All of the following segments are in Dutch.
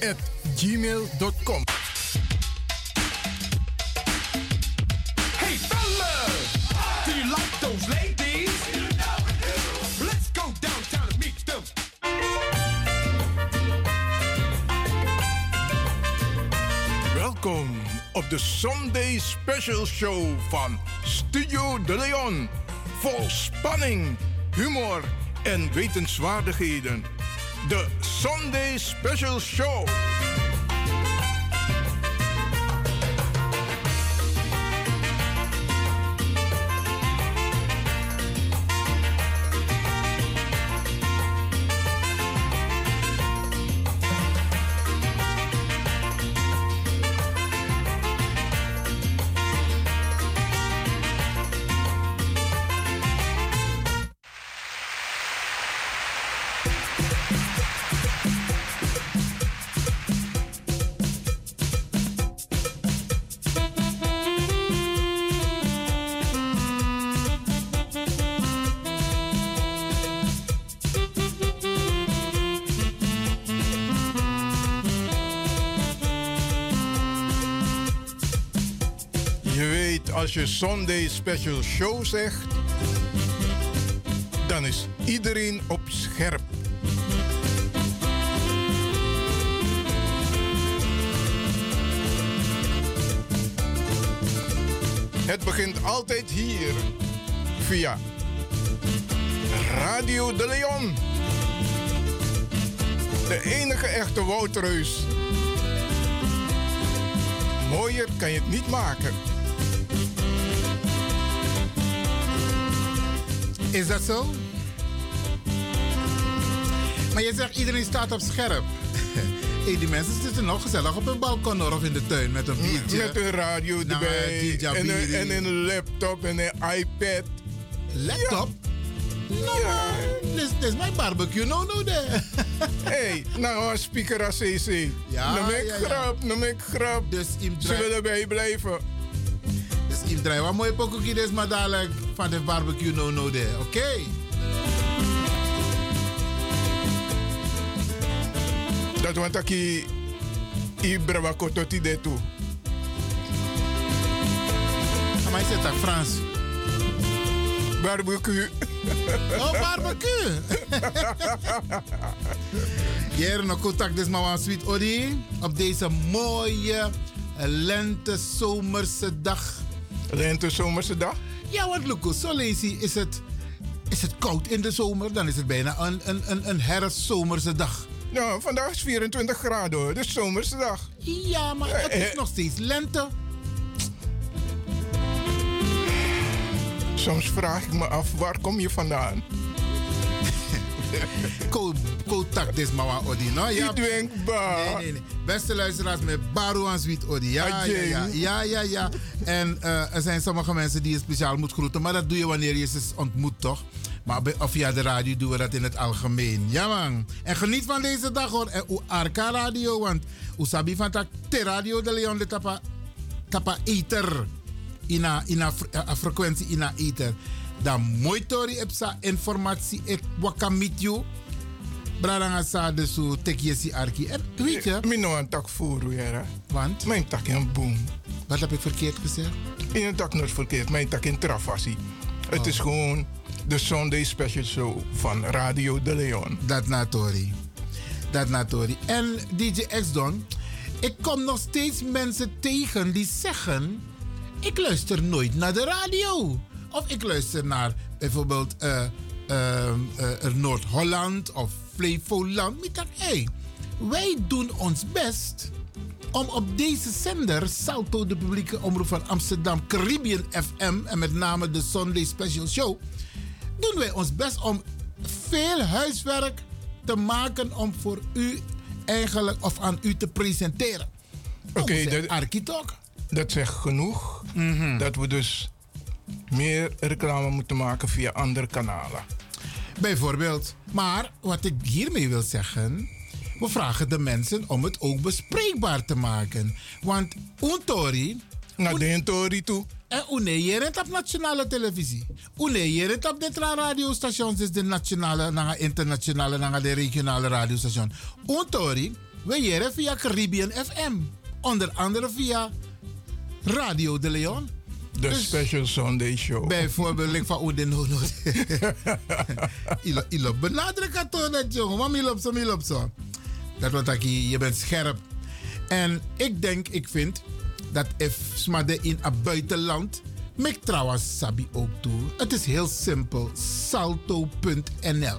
gmail.com. Hey fellas, do you like those ladies? Let's go downtown and meet them. Welkom op de Sunday Special Show van Studio De Leon. Vol spanning, humor en wetenswaardigheden. De Sunday Special Show. Sunday Special Show zegt, dan is iedereen op scherp. Het begint altijd hier, via Radio de Leon. De enige echte Woutreus. Mooier kan je het niet maken. Is dat zo? Maar je zegt iedereen staat op scherp. hey, die mensen zitten nog gezellig op een balkon of in de tuin met een biertje. Met een radio Nou, erbij. die En een, Jabiri. en een laptop en een iPad. Laptop? Nou, Ja. dit is mijn barbecue, no, no, there. hey, nou een speaker als CC. Ja, Noem ik ja, ja. grap, noem ik grap. Dus Ze willen bij blijven. Im draai wat mooie pokoekie dus, maar dadelijk van de barbecue, no, no, there. Oké. Dat want ik Ibra wakoto ti de toe. Maar je zegt dat Frans. Barbecue. Oh, barbecue. Hier nog contact dus maar aan Sweet Odi. Op deze mooie lente zomerse dag. Lente zomerse dag. Ja, want Luco, zo lazy is het, is het koud in de zomer. Dan is het bijna een, een, een, een herfstzomerse dag. Nou, vandaag is 24 graden hoor. Dus zomerse dag. Ja, maar het is Eh, nog steeds lente. Soms vraag ik me af, waar kom je vandaan? Contact maar aan Odi, no? Ja. Nee, nee, nee. Beste luisteraars met Baru aan Sweet Odi. Ja, ja, ja, ja, ja, ja. En eh, er zijn sommige mensen die je speciaal moet groeten. Maar dat doe je wanneer je ze ontmoet, toch? Maar bij- of via de radio doen we dat in het algemeen. Ja, man. En geniet van deze dag, hoor. En Arca Radio, want u sabi van tak te radio de Leon de tapa, tapa ether. Ina, ina fre- a frequentie ina ether. Dan mooi tori epsa informatie ik wakamit you. Bradanga sa de so tek yesi arki. En weet je, Ik ben een tak voor want, Mijn tak in boom. wat heb ik verkeerd gezegd? In een tak nooit verkeerd, mijn tak in travassie. Het is gewoon de Sunday Special Show van Radio De Leon. Dat natori. Dat natori. En DJ X-Don, ik kom nog steeds mensen tegen die zeggen... ik luister nooit naar de radio. Of ik luister naar bijvoorbeeld eh, eh, eh, Noord-Holland of Flevoland. Ik dacht, hé, hey, wij doen ons best om op deze zender, Salto de publieke omroep van Amsterdam, Caribbean FM en met name de Sunday Special Show, doen wij ons best om veel huiswerk te maken om voor u eigenlijk of aan u te presenteren. Oké, Oké, dat- Arkitok. Dat zegt genoeg dat we dus meer reclame moeten maken via andere kanalen. Bijvoorbeeld. Maar wat ik hiermee wil zeggen. We vragen de mensen om het ook bespreekbaar te maken. Want Untori. Naar de Tori toe. En une jerent op nationale televisie. Une jerent op de tra- radiostations, dus de nationale, na internationale, na de regionale radiostation. Untori, we jeren via Caribbean FM. Onder andere via Radio de Leon. De Dus- Special Sunday Show. Bijvoorbeeld, ik van Ouden Nono. Ilo, ilo, benadruk het toch net, jongen. Maar milop zo, milop zo. Dat wordt dat je, je bent scherp. En ik denk, ik vind, dat if smade in een buitenland, mek trouwens sabi ook toe. Het is heel simpel. Salto.nl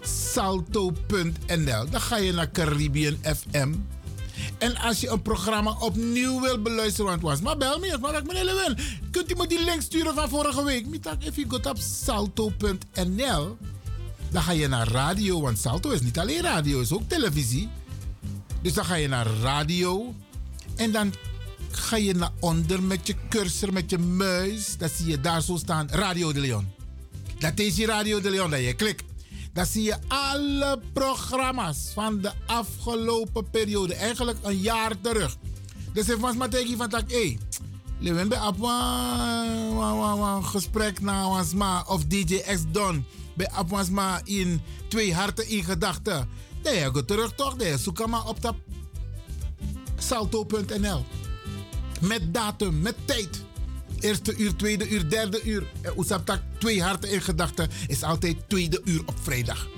Salto.nl Dan ga je naar Caribbean FM. En als je een programma opnieuw wil beluisteren, want was maar bel me, maar ik meneer Lewin, kunt u me die link sturen van vorige week? Mitak, if you go op salto.nl, dan ga je naar radio, want Salto is niet alleen radio, is ook televisie. Dus dan ga je naar radio en dan ga je naar onder met je cursor, met je muis. Dan zie je daar zo staan Radio de Leon. Dat is je Radio de Leon dat je klikt. Dan zie je alle programma's van de afgelopen periode. Eigenlijk een jaar terug. Dus ik was maar van tak, hé. Lewin bij een gesprek na ons ma of DJ X Don. Bij op ons ma in twee harten in gedachten. Dan je gaat terug toch. Dan zoek maar op dat salto.nl. Met datum, met tijd. Eerste uur, tweede uur, derde uur. En Oesaptak, twee harten in gedachten, is altijd tweede uur op vrijdag.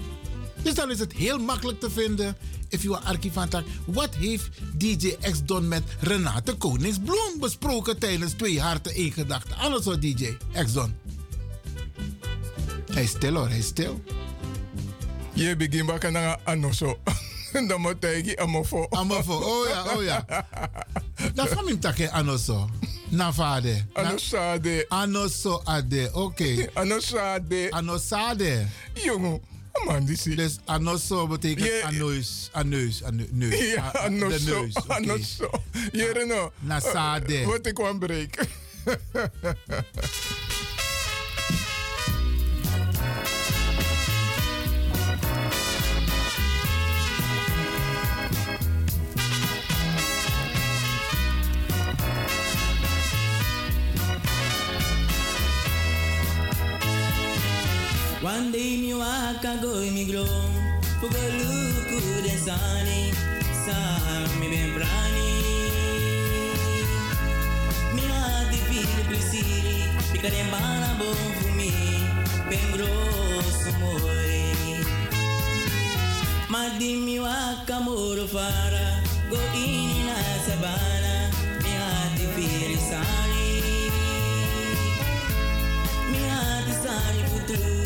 Dus dan is het heel makkelijk te vinden. If you are archivantak, wat heeft DJ X Don met Renate Koningsbloem besproken tijdens twee harten in gedachten? Anders hoor DJ X Don. Hij is stil hoor, hij is stil. Je begint bakken naar Anoso. Dan moet je amofo. Amafo, oh ja, oh ja. Dat van hem takke anoso. Na vader. Na- Anosade. Anoso ade, oké. Anosade. Anosade. Jongen. Man, die zie. Dus anoso betekent Je- aneus, aneus, ane- neus. Ja, Anoso. Anoso. Jere no. Nasade. Wat ik kwam breken. One day mi waka go mi grow Pugo luku den sani Sa mi ben brani Mi ha fili prisiri Pika den bana bon Ben grosso Ma di mi waka fara Go in na sabana Mi ha di fili sani Mi putu Ikare sama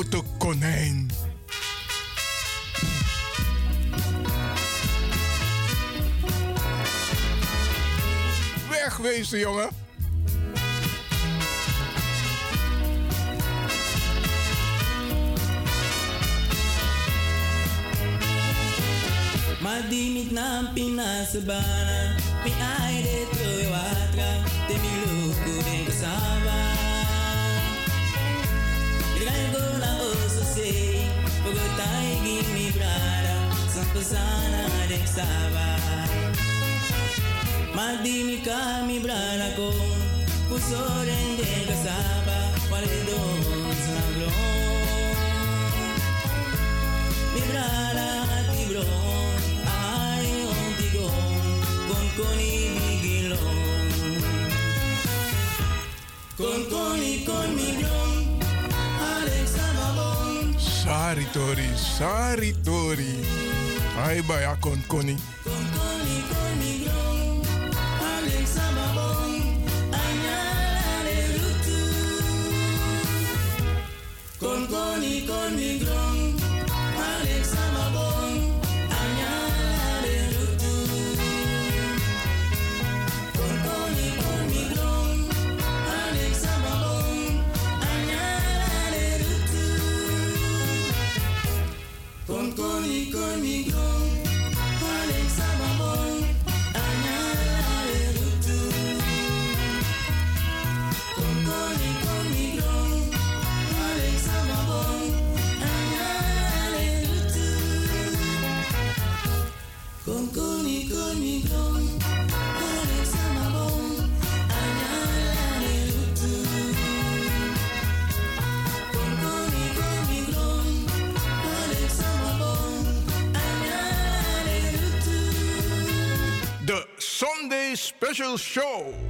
Stoute konijn. Wegwezen, jongen. Madimit na pinasabana, mi aire troy watra, Tajgi mi brara, sam pesana dek saba. Madi mi ka mi brara ko, pusoren dek saba, paredos na blo. Mi brara ti bro, ay on ti go, con coni mi gilon. Con coni con mi blon. Alex Sababon. Saritori, Saritori. Ai baya kon koni. Kon koni kon mi Special Show.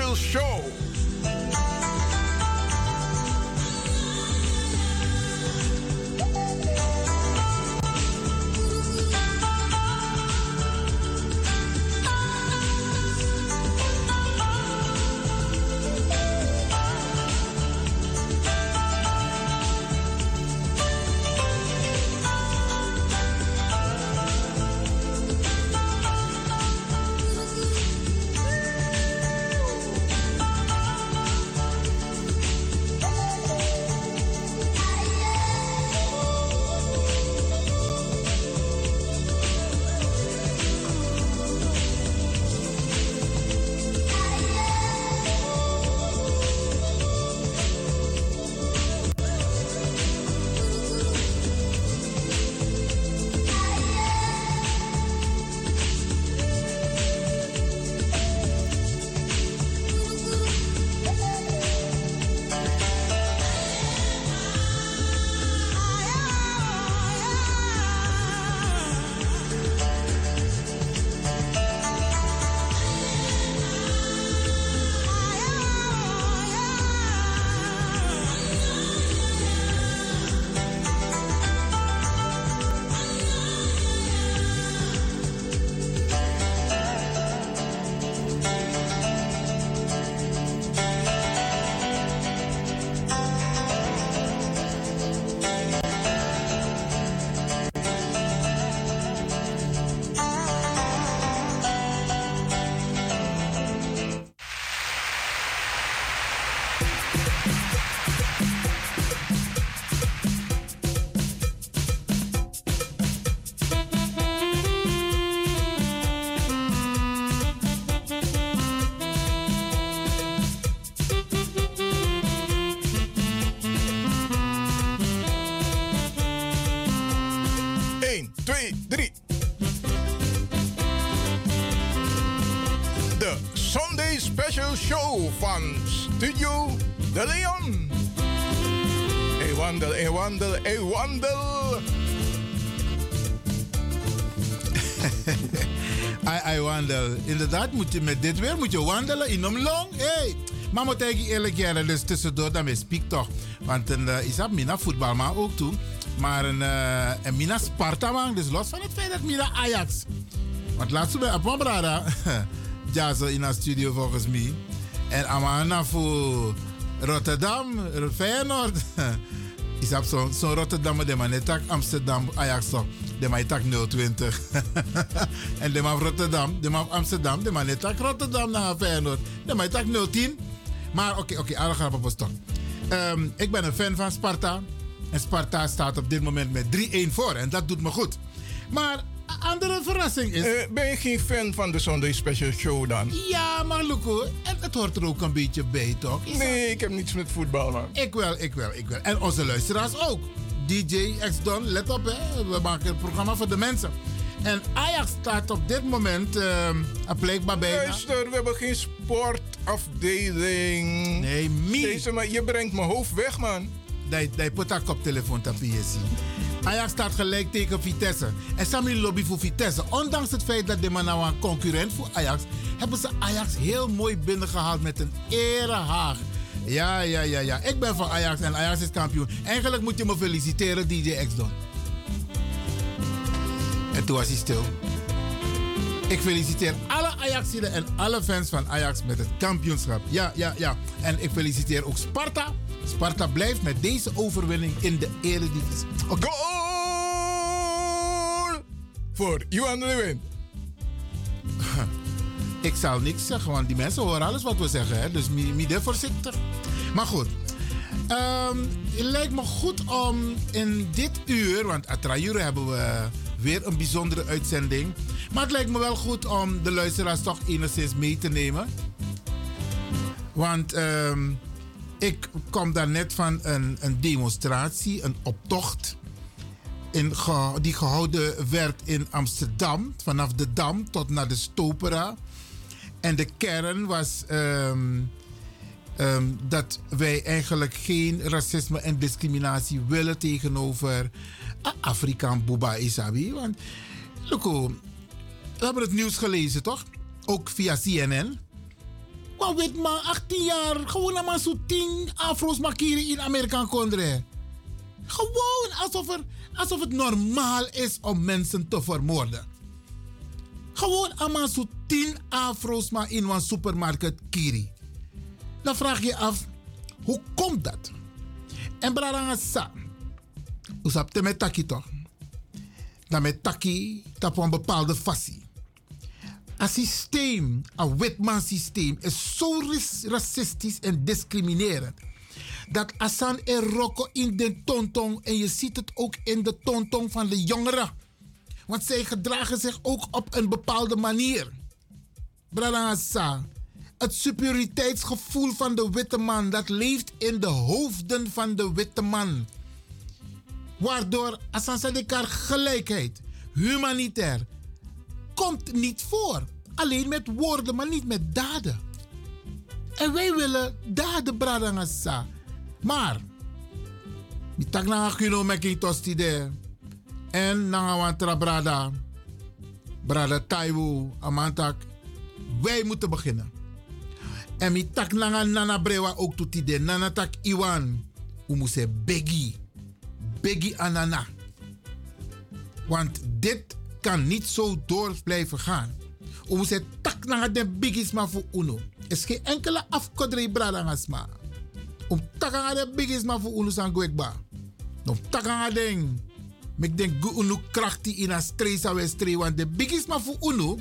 Sunday Special Show. Show van Studio De Leon. Hey wandel, hey wandel, hey wandel. Ai, ai, wandel. Inderdaad, moet je met dit weer moet je wandelen in Omlong. Hey. Maar moet ik eerlijk zeggen, dus tussendoor, dat speak toch. Want een uh, Isab Mina voetbal, maar ook toe. Maar een, uh, een Mina Sparta, man. Dus los van het feit dat Mina Ajax. Want laatst bij Apambrada, Jazz in haar studio volgens mij. En Amana voor Rotterdam, Feyenoord. Is op zo'n zo Rotterdam, de man tak Amsterdam, Ajax toch. De man tak 020. en de man Rotterdam, de man Amsterdam, de man tak Rotterdam naar Feyenoord. De man tak 010. Maar oké, oké, alle grappen op stok. Ehm, ik ben een fan van Sparta. En Sparta staat op dit moment met 3-1 voor. En dat doet me goed. Maar andere verrassing is... Eh, ben je geen fan van de Sunday Special Show dan? Ja, maar Loeko, het hoort er ook een beetje bij, toch? Is Nee, ik heb niets met voetbal, man. Ik wel, ik wel, ik wel. En onze luisteraars ook. DJ X-Don, let op hè. We maken een programma voor de mensen. En Ajax staat op dit moment uh, blijkbaar bijna... Luister, we hebben geen sportafdeling. Nee, mi. Deze, maar je brengt mijn hoofd weg, man. Die, die put haar koptelefoon op PSC. Ajax staat gelijk tegen Vitesse. En Sammy lobby voor Vitesse. Ondanks het feit dat de man nou een concurrent voor Ajax... hebben ze Ajax heel mooi binnengehaald met een erehaag. Ja, ja, ja, ja. Ik ben van Ajax en Ajax is kampioen. Eigenlijk moet je me feliciteren, DJ X-Don. En toen was hij stil. Ik feliciteer alle Ajaxiden en alle fans van Ajax met het kampioenschap. Ja, ja, ja. En ik feliciteer ook Sparta. Sparta blijft met deze overwinning in de Eredivisie. Goal! Voor Johan de Leeuwin. Ik zal niks zeggen, want die mensen horen alles wat we zeggen. Hè? Dus midden voorzichtig. Maar goed. Ehm, het lijkt me goed om in dit uur, want Atrajure hebben we weer een bijzondere uitzending. Maar het lijkt me wel goed om de luisteraars toch enigszins mee te nemen. Want ehm, ik kom daar net van een, een demonstratie, een optocht. In, die gehouden werd in Amsterdam, vanaf de Dam tot naar de Stopera. En de kern was ehm, ehm, dat wij eigenlijk geen racisme en discriminatie willen tegenover Afrikaan Buba Isabi. Want, Loco, we hebben het nieuws gelezen, toch? Ook via CNN. Maar weet maar, 18 jaar, gewoon maar zo 10 afro's markeren in Amerika kondre. Gewoon alsof, er, alsof het normaal is om mensen te vermoorden. Gewoon allemaal zo 10 afro's maar in een supermarkt kiri. Dan vraag je af, hoe komt dat? En braranga sa. Usap te met taki toch? Dan met taki, op een bepaalde fasie. Een systeem, een witman systeem, is zo racistisch en discriminerend. Dat Asan en Rocco in de tontong, en je ziet het ook in de tontong van de jongeren. Want zij gedragen zich ook op een bepaalde manier. Het superioriteitsgevoel van de witte man, dat leeft in de hoofden van de witte man. Waardoor Asansadikar gelijkheid, humanitair, komt niet voor. Alleen met woorden, maar niet met daden. En wij willen daden, Bradangasa. Maar, die tak na kuno tosti de. En na wan tra brada. Brada Taiwo, amantak. Wij moeten beginnen. En mi tak nanga nana brewa ook tot die de nana tak iwan. Moeten begi. Begi anana. Want dit kan niet zo door blijven gaan. We moeten tak nanga de bigis maar voor uno. Is geen enkele afkodrei brada ngasma. Om tak nanga de bigis maar voor uno san gwekba. Om tak nanga ding. Ik denk gu unu krachti in a stresa we stre. Want de bigis maar voor uno.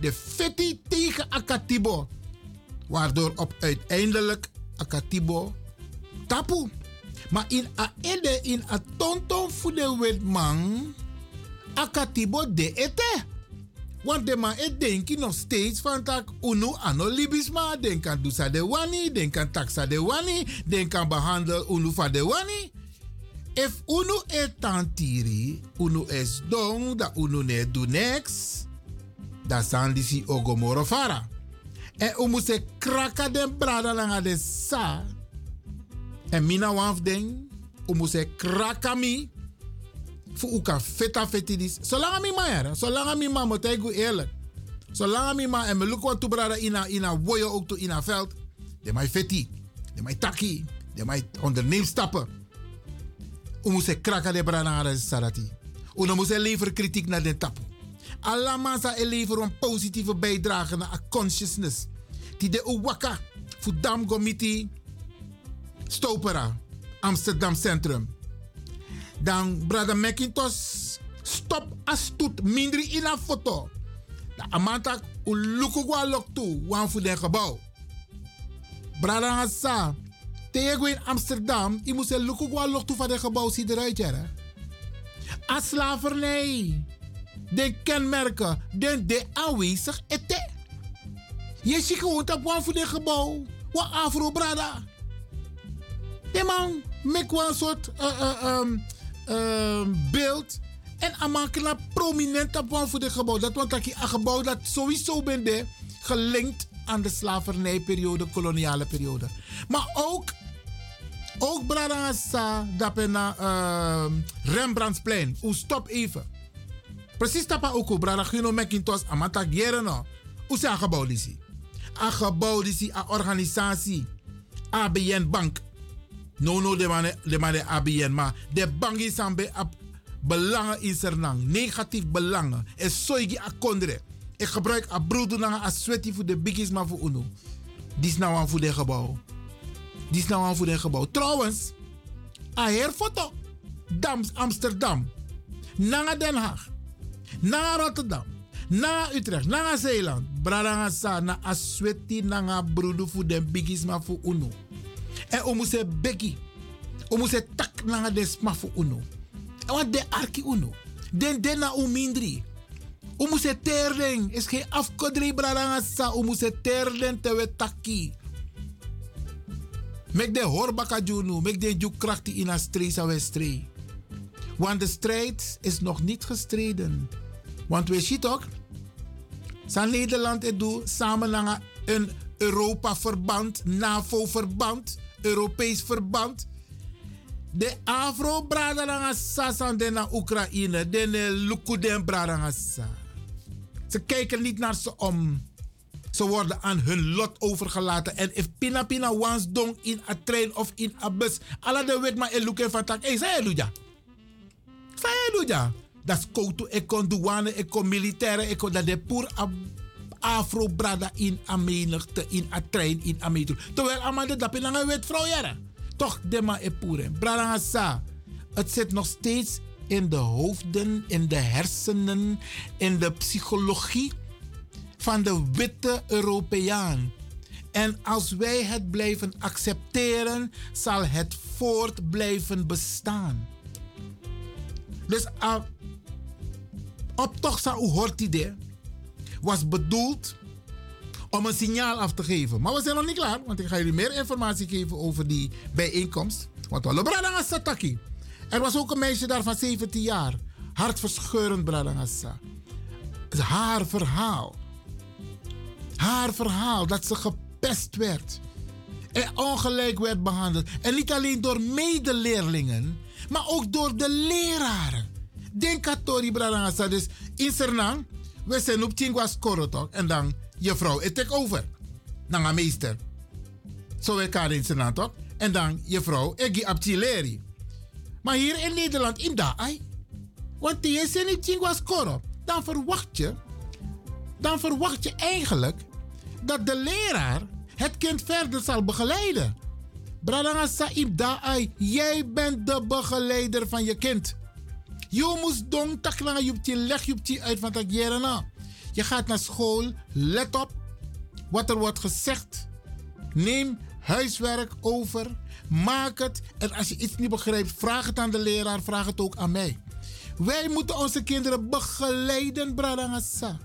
De fetti tegen Akatibo. Waardoor op uiteindelijk Akatibo tapu. Maar in a ede in a tonton voor de wetman. Akatibo de ete. Want de man het denkt nog steeds van tak uno ano libisma. Den kan dusa de wani, den kan taxa de wani, den kan behandelen uno van de wani. If uno e tantiri, uno es dong, da uno ne do next, da san disi ogomoro fara. En u moet se kraka den brada langa de sa. En mina waf ding, u moet se kraka mi. U kan feta feti dis. Zolang mi ma er, zolang mi ma moet ik eerlijk. Zolang mi ma en me look wat ina ina woyo ook to ina veld. De mij feti, de mij taki, de mij onderneem stappen. U se kraka de de sarati. U moet se leveren kritiek naar de tapu. Alla masa e leveren een positieve bijdrage naar a consciousness. Die de uwaka Fudam Gomiti, Stopera, Amsterdam Centrum. Dan Brada McIntosh, stop astut mindri in een foto. De amanta ulukugwa lok toe, wan voor den gebouw. Brada Hassa, tegen in Amsterdam, je moet een lukugwa lok toe van den gebouw, zie eruit, ja. Als slavernij, de kenmerken, de, de aanwezig ete. Je ziet gewoon op wan voor den gebouw, wat afro brada. De man, met een soort uh, uh, um, uh, beeld. En amakela prominent op wan voor de gebouw. Dat want een gebouw dat sowieso ben de gelinkt aan de slavernijperiode, koloniale periode. Maar ook, ook Bradangasa, dat ben uh, Rembrandtsplein. O, stop even. Precies tapa ook, Bradagino McIntosh, amata gereno. Hoe zijn gebouw disi? Een gebouw disi, een organisatie. ABN Bank. No, no, de mane, de mane ABN, maar de bank is aan be, belangen in Sernang. Negatief belangen. En soigi akondre. Ik gebruik a broeder na a sweaty voor de biggies maar voor uno. Die is nou aan voor de gebouw. Die is nou aan voor de gebouw. Trouwens, a her foto. Dams Amsterdam. Nanga Den Haag. Nanga Rotterdam. Nanga Utrecht. Nanga Zeeland. Bradanga sa na a sweaty nanga broeder voor de biggies maar voor uno. En o moest beki. O moest tak nanga de sma voor uno. En wat de arki uno. Den den na umindri. O moest terden. Is geen afkodri bradanga sa. O moest terden te we taki. Mek de horbaka junu. Mek de juk krachti in a stree we stree. Want de strijd is nog niet gestreden. Want we zien toch? Zijn Nederland het doet samen naar een Europa-verband, NAVO-verband, Europees verband. De Afro bradanga sasan de na Oekraïne, de Lukuden bradanga. Ze kijken niet naar ze om. Ze worden aan hun lot overgelaten. En if pina pina wans dong in a trein of in a bus. Alla de wet maar eluken van tak. Hey, zei je ja? Zei je ja? Dat is koutu, ik kon douane, ik kon militaire, ik kon dat de poer afro brada in a menigte, in a trein, in a. Terwijl allemaal de dap in een jaren. Toch de ma e poeren. Brada sa. Het zit nog steeds in de hoofden, in de hersenen, in de psychologie van de witte Europeaan. En als wij het blijven accepteren, zal het voort blijven bestaan. Dus uh, optocht sa u hoort idee was bedoeld om een signaal af te geven. Maar we zijn nog niet klaar, want ik ga jullie meer informatie geven over die bijeenkomst. Want we hebben Sataki. Er was ook een meisje daar van 17 jaar. Hartverscheurend Bradangasa. Haar verhaal. Haar verhaal dat ze gepest werd. En ongelijk werd behandeld. En niet alleen door medeleerlingen, maar ook door de leraren. Denk aan Tori Bradangasa. Dus in Sernang, we zijn op Tingwas Korotok. En dan je vrouw, ik take over. Dan een meester. Zo we elkaar in toch? En dan je vrouw, Tileri. Maar hier in Nederland, in Daai. Want die is in Tingwas Koro. Dan verwacht je, dan verwacht je eigenlijk dat de leraar het kind verder zal begeleiden. Bradanga Saib Daai, jij bent de begeleider van je kind. Je moest dong taklang je leg je uit van dat Je gaat naar school, let op wat er wordt gezegd. Neem huiswerk over, maak het. En als je iets niet begrijpt, vraag het aan de leraar, vraag het ook aan mij. Wij moeten onze kinderen begeleiden, Bradangasa.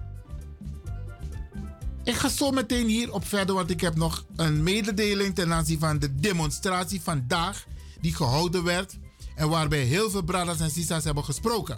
Ik ga zo meteen hierop verder, want ik heb nog een mededeling ten aanzien van de demonstratie vandaag die gehouden werd en waarbij heel veel brothers en sisters hebben gesproken.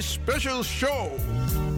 Special Show.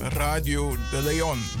Radio de Leon.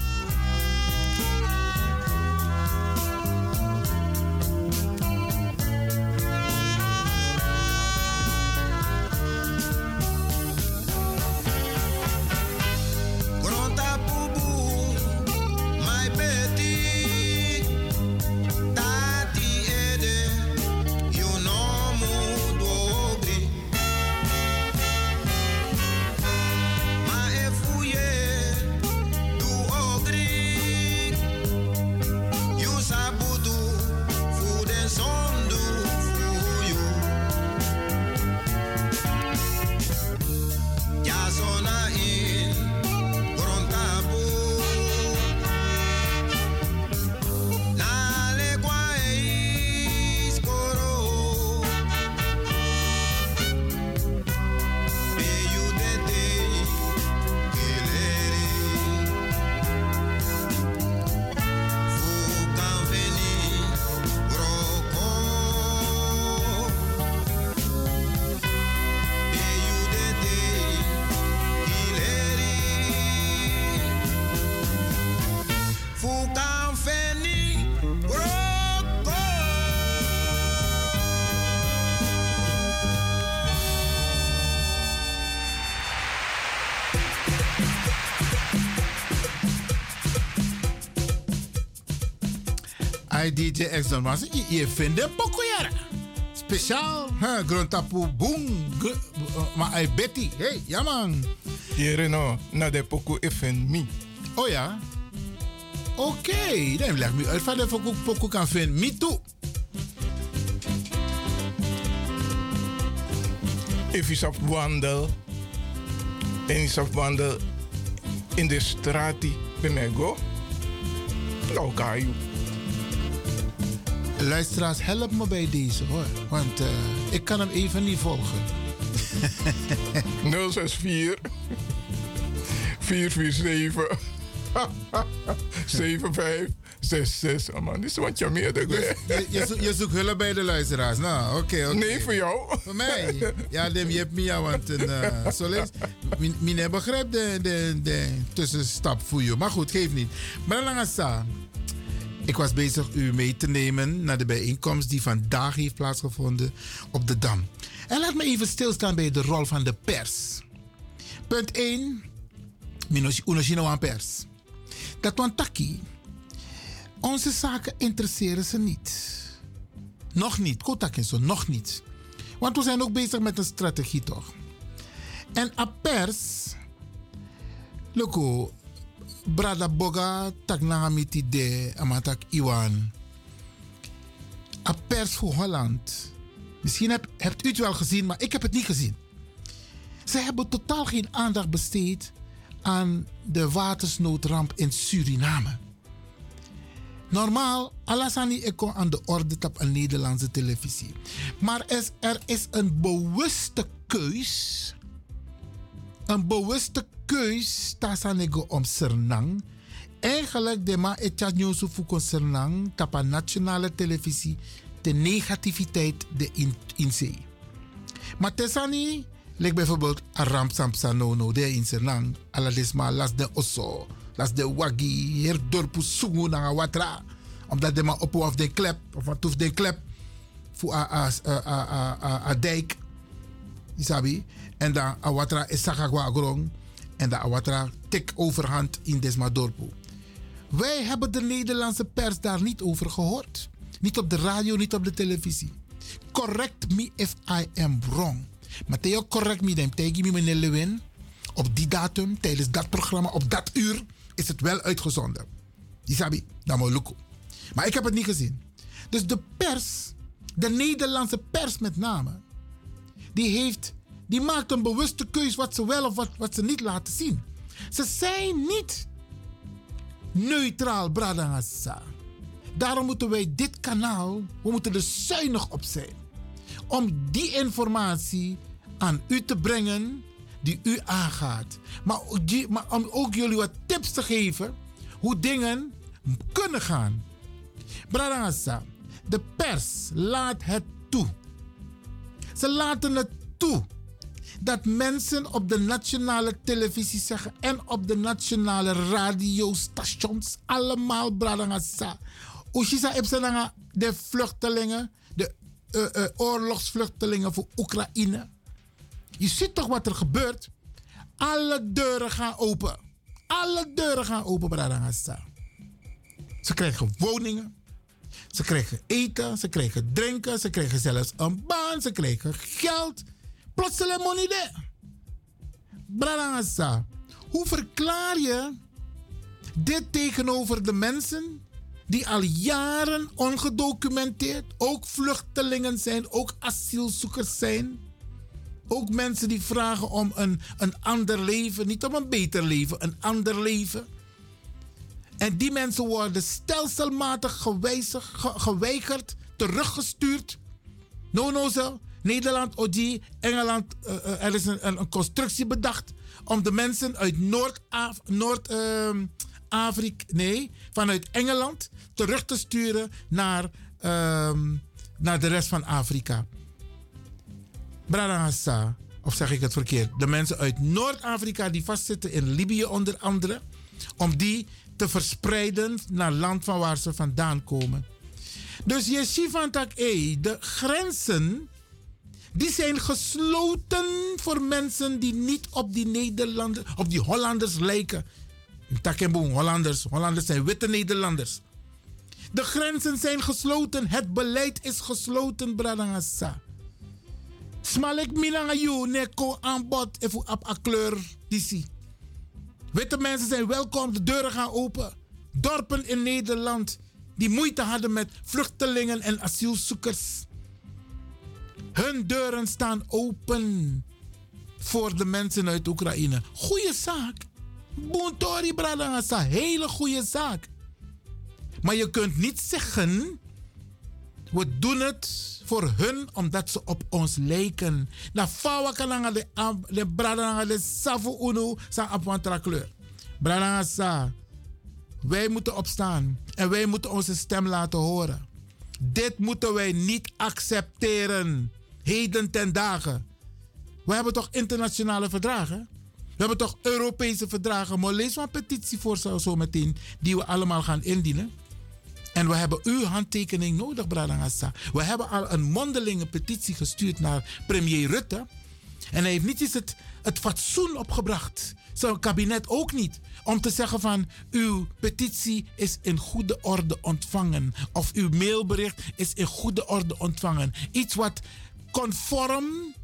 Ai DJ Exxon, maar je, je vindt pokoyara. Speciaal, hè, grondtapu, boom. uh, Maar ai Betty, hey, ja man. Hier no, na de poku even mi. Oh ja? Oké, dan leg me uit van de pokoe kan vinden. Me too. If je op wandel, en je op wandel in de straat bij mij go, nou ga je. Luisteraars, help me bij deze hoor. Want eh, ik kan hem even niet volgen. 064 447 7566. Oh man, dit is wat je meer. Je, je, zoekt, je zoekt hulp bij de luisteraars. Nou, oké. oké. Nee, voor jou. Voor mij? Ja, Dem, je hebt me ja, want uh, solis. Mine begrijpt de, de, de tussenstap voor je. Maar goed, geef niet. Maar Langasa, ik was bezig u mee te nemen naar de bijeenkomst die vandaag heeft plaatsgevonden op de Dam. En laat me even stilstaan bij de rol van de pers. Punt 1. Unosino aan pers. Dat wantaki. Onze zaken interesseren ze niet. Nog niet. Kotak zo, nog niet. Want we zijn ook bezig met een strategie, toch? En a pers... Loko, Brada Boga, tak nangamiti de, amatak Iwan. A pers voor Holland. Misschien heb, hebt u het wel gezien, maar ik heb het niet gezien. Ze hebben totaal geen aandacht besteed aan de watersnoodramp in Suriname. Normaal, Alassani ik aan de orde op een Nederlandse televisie. Maar er is een bewuste keus. Een bewuste keus tasanego om Sernang. Eigenlijk de ma etja nyosu fuko Sernang tapa nationale televisie de negativiteit de in, in zee. Maar tesani, like bijvoorbeeld a ramp samsanono de in Sernang, aladesma las de osso, las de wagi, hier dorpu sungu na watra. Omdat de ma op of de klep, of wat hoeft de klep, voor a, a, a, a, a, a dijk. Isabi. En dan a watra is agrong. En dan a watra tik overhand in desma dorpu. Wij hebben de Nederlandse pers daar niet over gehoord. Niet op de radio, niet op de televisie. Correct me if I am wrong. Maar Theo, correct me dan. Tegen me, meneer. Op die datum, tijdens dat programma, op dat uur, is het wel uitgezonden. Isabi, moet lukken. Maar ik heb het niet gezien. Dus de pers de Nederlandse pers met name, die, heeft, die maakt een bewuste keus wat ze wel of wat, wat ze niet laten zien. Ze zijn niet neutraal, Bradangasa. Daarom moeten wij dit kanaal, we moeten er zuinig op zijn. Om die informatie aan u te brengen die u aangaat. Maar, die- maar om ook jullie wat tips te geven hoe dingen kunnen gaan. Bradangasa, de pers laat het toe. Ze laten het toe dat mensen op de nationale televisie zeggen en op de nationale radiostations allemaal bradangasa. Oshisa Epsenanga, de vluchtelingen, de eh, eh, oorlogsvluchtelingen voor Oekraïne. Je ziet toch wat er gebeurt? Alle deuren gaan open. Alle deuren gaan open, bradangasa. Ze krijgen woningen. Ze krijgen eten, ze krijgen drinken, ze krijgen zelfs een baan, ze krijgen geld. Plotseling monide. Hoe verklaar je dit tegenover de mensen die al jaren ongedocumenteerd, ook vluchtelingen zijn, ook asielzoekers zijn? Ook mensen die vragen om een, een ander leven, niet om een beter leven, een ander leven. En die mensen worden stelselmatig geweigerd, teruggestuurd. No, no, zo. Nederland, OG, Engeland, eh, eh, er is een, constructie bedacht om de mensen uit Noord-Afrika, Noord, ehm, nee, vanuit Engeland terug te sturen naar, ehm, naar de rest van Afrika. Brarangasa, of zeg ik het verkeerd? De mensen uit Noord-Afrika die vastzitten in Libië onder andere, om die te verspreiden naar land van waar ze vandaan komen. Dus je ziet van tak, eh, de grenzen die zijn gesloten voor mensen die niet op die Nederlanders, op die Hollanders lijken. Takemboom, Hollanders. Hollanders zijn witte Nederlanders. De grenzen zijn gesloten. Het beleid is gesloten, Bradangasa. Smalek minanga you neko aanbod even op een kleur disi. Witte mensen zijn welkom, de deuren gaan open. Dorpen in Nederland die moeite hadden met vluchtelingen en asielzoekers. Hun deuren staan open voor de mensen uit Oekraïne. Goeie zaak. Buntori Bradangasa, hele goede zaak. Maar je kunt niet zeggen, we doen het voor hun omdat ze op ons lijken. Na fawa kananga de de de sa apwantra kleur. Wij moeten opstaan en wij moeten onze stem laten horen. Dit moeten wij niet accepteren. Heden ten dagen. We hebben toch internationale verdragen? We hebben toch Europese verdragen? Maar lees maar een petitie voor zo, meteen die we allemaal gaan indienen. En we hebben uw handtekening nodig, Bradangassa. We hebben al een mondelinge petitie gestuurd naar premier Rutte. En hij heeft niet eens het, het fatsoen opgebracht. Zijn kabinet ook niet. Om te zeggen van uw petitie is in goede orde ontvangen. Of uw mailbericht is in goede orde ontvangen. Iets wat conform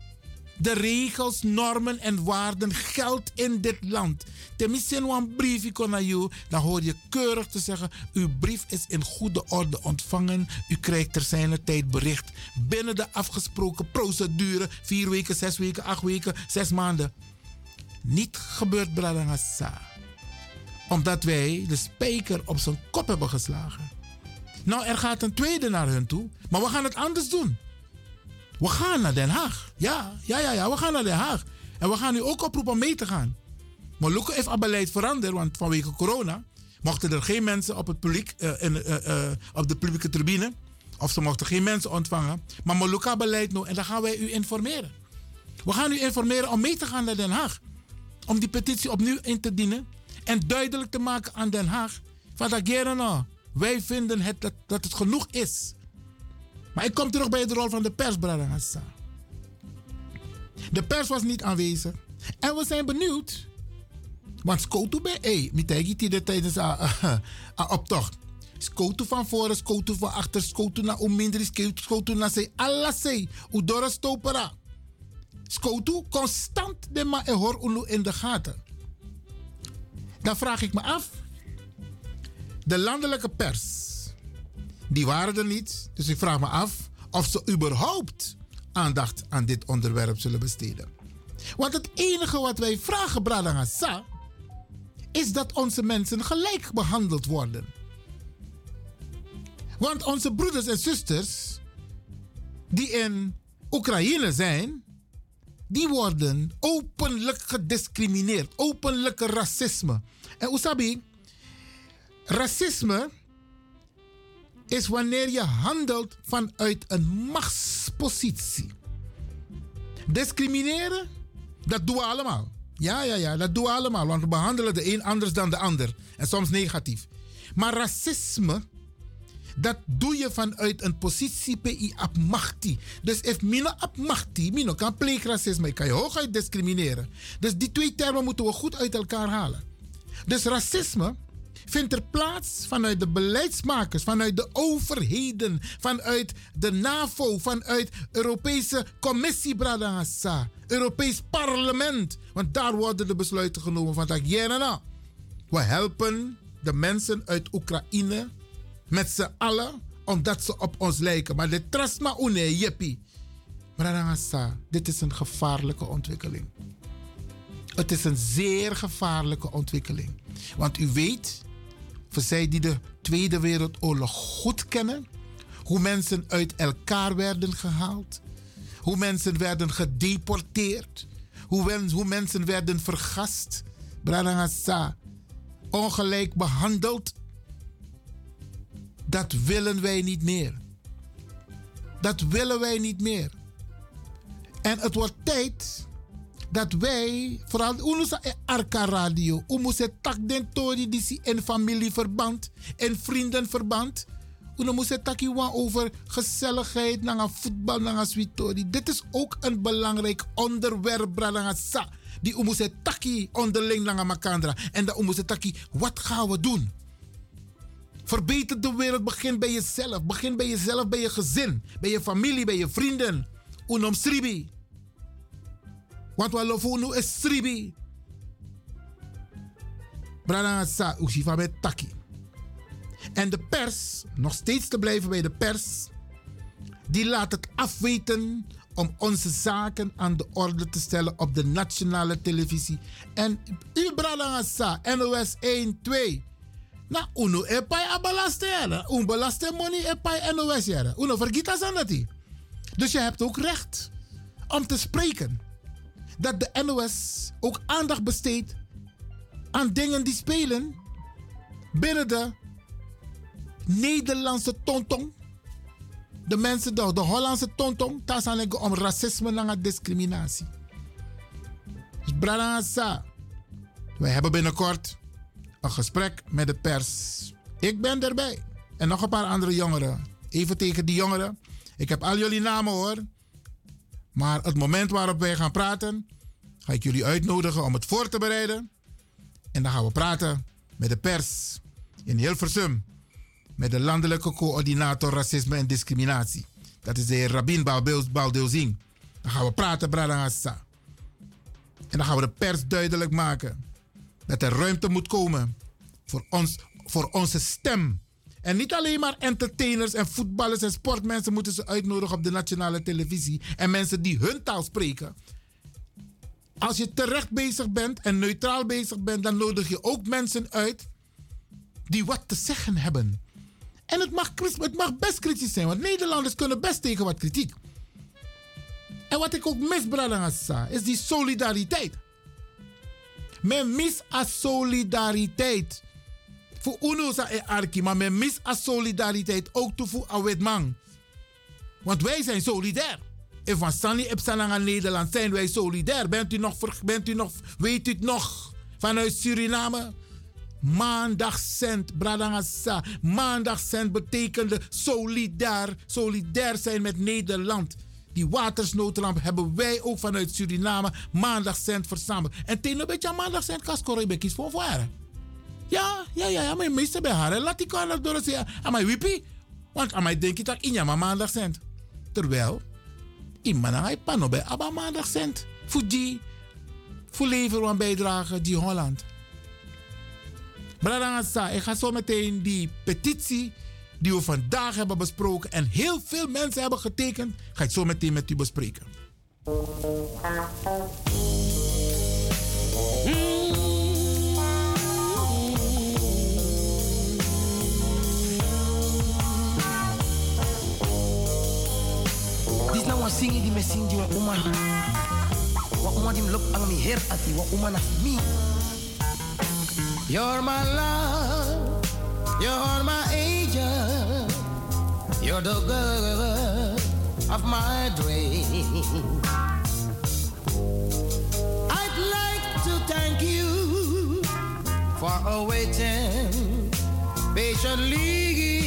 de regels, normen en waarden geldt in dit land. Tenminste, een briefje naar jou, dan hoor je keurig te zeggen: uw brief is in goede orde ontvangen. U krijgt ter zijner tijd bericht binnen de afgesproken procedure: vier weken, zes weken, acht weken, zes maanden. Niet gebeurd, Bradangasa. Omdat wij de spijker op zijn kop hebben geslagen. Nou, er gaat een tweede naar hun toe, maar we gaan het anders doen. We gaan naar Den Haag. Ja, ja, ja, ja, we gaan naar Den Haag. En we gaan nu ook oproepen om mee te gaan. Maar heeft beleid veranderd, want vanwege corona mochten er geen mensen op, het publiek, eh, in, eh, eh, op de publieke tribune. Of ze mochten geen mensen ontvangen. Maar Moluka beleid nou en dan gaan wij u informeren. We gaan u informeren om mee te gaan naar Den Haag. Om die petitie opnieuw in te dienen. En duidelijk te maken aan Den Haag. Van dat wij vinden het, dat het genoeg is. Maar ik kom terug bij de rol van de pers, Bradangassa. De pers was niet aanwezig. En we zijn benieuwd. Want Skotu bij E, Mitegi die tijdens een optocht. Skotu van voren, Skotu van achter, Skotu naar Omindri, Skotu naar zee. Alla zee, Udora Stopera. Skotu constant de ma e hoor unu in de gaten. Dan vraag ik me af. De landelijke pers die waren er niet. Dus ik vraag me af of ze überhaupt aandacht aan dit onderwerp zullen besteden. Want het enige wat wij vragen, Bradangasa, is dat onze mensen gelijk behandeld worden. Want onze broeders en zusters die in Oekraïne zijn, die worden openlijk gediscrimineerd. Openlijke racisme. En Usabi, racisme is wanneer je handelt vanuit een machtspositie. Discrimineren, dat doen we allemaal. Ja, ja, ja, dat doen we allemaal. Want we behandelen de een anders dan de ander. En soms negatief. Maar racisme, dat doe je vanuit een positie pi op machti. Dus if mino op machti, mino kan pleegracisme, ik kan je hooguit discrimineren. Dus die twee termen moeten we goed uit elkaar halen. Dus racisme vindt er plaats vanuit de beleidsmakers, vanuit de overheden, vanuit de NAVO, vanuit Europese Commissie Bradassa, Europees Parlement. Want daar worden de besluiten genomen van ja, we helpen de mensen uit Oekraïne met z'n allen omdat ze op ons lijken. Maar de trasma une jeppie. Bradassa, dit is een gevaarlijke ontwikkeling. Het is een zeer gevaarlijke ontwikkeling. Want u weet, voor zij die de Tweede Wereldoorlog goed kennen, hoe mensen uit elkaar werden gehaald, hoe mensen werden gedeporteerd, hoe, hoe mensen werden vergast, Bradangasa, ongelijk behandeld. Dat willen wij niet meer. Dat willen wij niet meer. En het wordt tijd dat wij, vooral onze Arca Radio, onze tak den tori die in familieverband, in vriendenverband, we moeten taki wan over gezelligheid, naar voetbal, naar sweetori. Dit is ook een belangrijk onderwerp, sa. Die we moeten taki onderling naar makandra. En dat we moeten taki, wat gaan we doen? Verbeter de wereld, begin bij jezelf. Begin bij jezelf, bij je gezin, bij je familie, bij je vrienden. Unom sribi. Wat lofu nu is sribi. Brada sa usifa met taki. En de pers, nog steeds te blijven bij de pers, die laat het afweten om onze zaken aan de orde te stellen op de nationale televisie. En u brada sa NOS 1, 2. Na uno epai a belaste jaren. Un belaste money epai NOS jaren. Uno vergiet aan dat. Dus je hebt ook recht om te spreken. Dat de NOS ook aandacht besteedt aan dingen die spelen binnen de Nederlandse tontong. De mensen, de, de Hollandse tontong, daar zijn om racisme en discriminatie. Dus Brada Sa, wij hebben binnenkort een gesprek met de pers. Ik ben erbij. En nog een paar andere jongeren. Even tegen die jongeren. Ik heb al jullie namen hoor. Maar het moment waarop wij gaan praten, ga ik jullie uitnodigen om het voor te bereiden. En dan gaan we praten met de pers in Hilversum. Met de landelijke coördinator racisme en discriminatie. Dat is de heer Rabin Baldeuzing. Dan gaan we praten, Bradangassa. En dan gaan we de pers duidelijk maken dat er ruimte moet komen voor, ons, voor onze stem. En niet alleen maar entertainers en voetballers en sportmensen moeten ze uitnodigen op de nationale televisie. En mensen die hun taal spreken. Als je terecht bezig bent en neutraal bezig bent, dan nodig je ook mensen uit die wat te zeggen hebben. En het mag, het mag best kritisch zijn, want Nederlanders kunnen best tegen wat kritiek. En wat ik ook mis, Bradangassa, is die solidariteit. Men mis a solidariteit. Voor uno sa arki, maar men mis a solidariteit ook toe voor Awetman. Want wij zijn solidair. En van Sani Epsananga Nederland zijn wij solidair. Bent u nog, bent u nog, weet u het nog? Vanuit Suriname? Maandagcent, Bradangasa. Maandagcent betekende solidair, solidair zijn met Nederland. Die watersnoodramp hebben wij ook vanuit Suriname maandagcent verzameld. En tegen een beetje maandagcent kaskoro ik kies voor. Ja, ja, ja, ja, maar meeste bij haar. Laat die kan door zeggen. Aan mij wippie. Want aan mij denk ik in ja, maar maandagcent. Terwijl, iemand aan pano bij Abba maandagcent. Voor die, voor leveren een bijdrage, die Holland. Bradangasa, ik ga zo meteen die petitie die we vandaag hebben besproken en heel veel mensen hebben getekend, ga ik zo meteen met u bespreken. Dis na wan singi di me sing di wan uma. Wan uma di me lok ang mi her ati wan uma na mi. You're my love, you're my angel, you're the girl of my dream. I'd like to thank you for waiting patiently.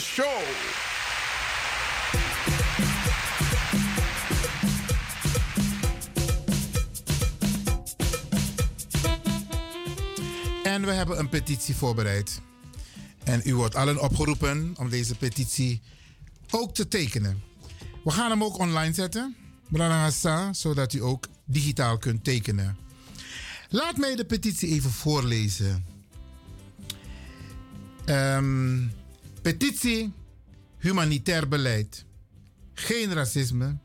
Show. En we hebben een petitie voorbereid. En u wordt allen opgeroepen om deze petitie ook te tekenen. We gaan hem ook online zetten, zodat u ook digitaal kunt tekenen. Laat mij de petitie even voorlezen. Ehm, petitie humanitair beleid. Geen racisme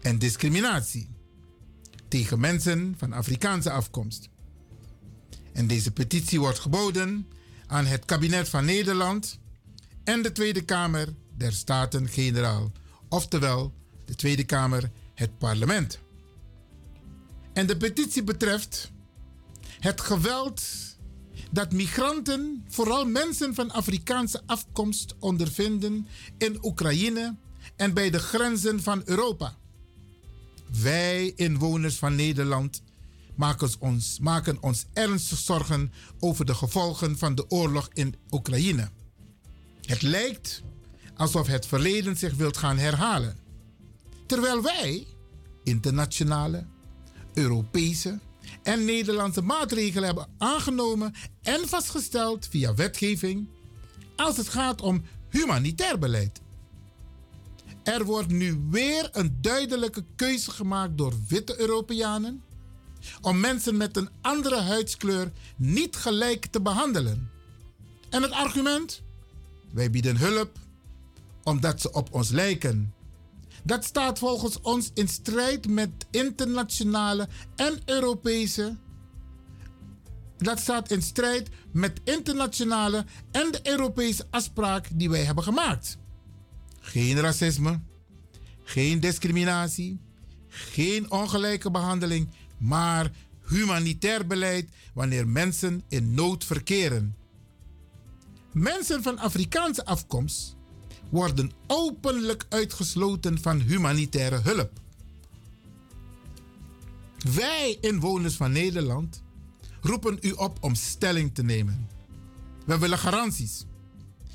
en discriminatie tegen mensen van Afrikaanse afkomst. En deze petitie wordt geboden aan het kabinet van Nederland en de Tweede Kamer der Staten-Generaal, oftewel de Tweede Kamer, het parlement. En de petitie betreft het geweld dat migranten, vooral mensen van Afrikaanse afkomst, ondervinden in Oekraïne en bij de grenzen van Europa. Wij, inwoners van Nederland, maken ons, maken ons ernstig zorgen over de gevolgen van de oorlog in Oekraïne. Het lijkt alsof het verleden zich wilt gaan herhalen. Terwijl wij internationale, Europese en Nederlandse maatregelen hebben aangenomen en vastgesteld via wetgeving als het gaat om humanitair beleid. Er wordt nu weer een duidelijke keuze gemaakt door witte Europeanen, om mensen met een andere huidskleur niet gelijk te behandelen. En het argument? Wij bieden hulp omdat ze op ons lijken. Dat staat volgens ons in strijd met internationale en Europese. Dat staat in strijd met internationale en de Europese afspraak die wij hebben gemaakt. Geen racisme, geen discriminatie, geen ongelijke behandeling, maar humanitair beleid wanneer mensen in nood verkeren. Mensen van Afrikaanse afkomst worden openlijk uitgesloten van humanitaire hulp. Wij, inwoners van Nederland, roepen u op om stelling te nemen. We willen garanties.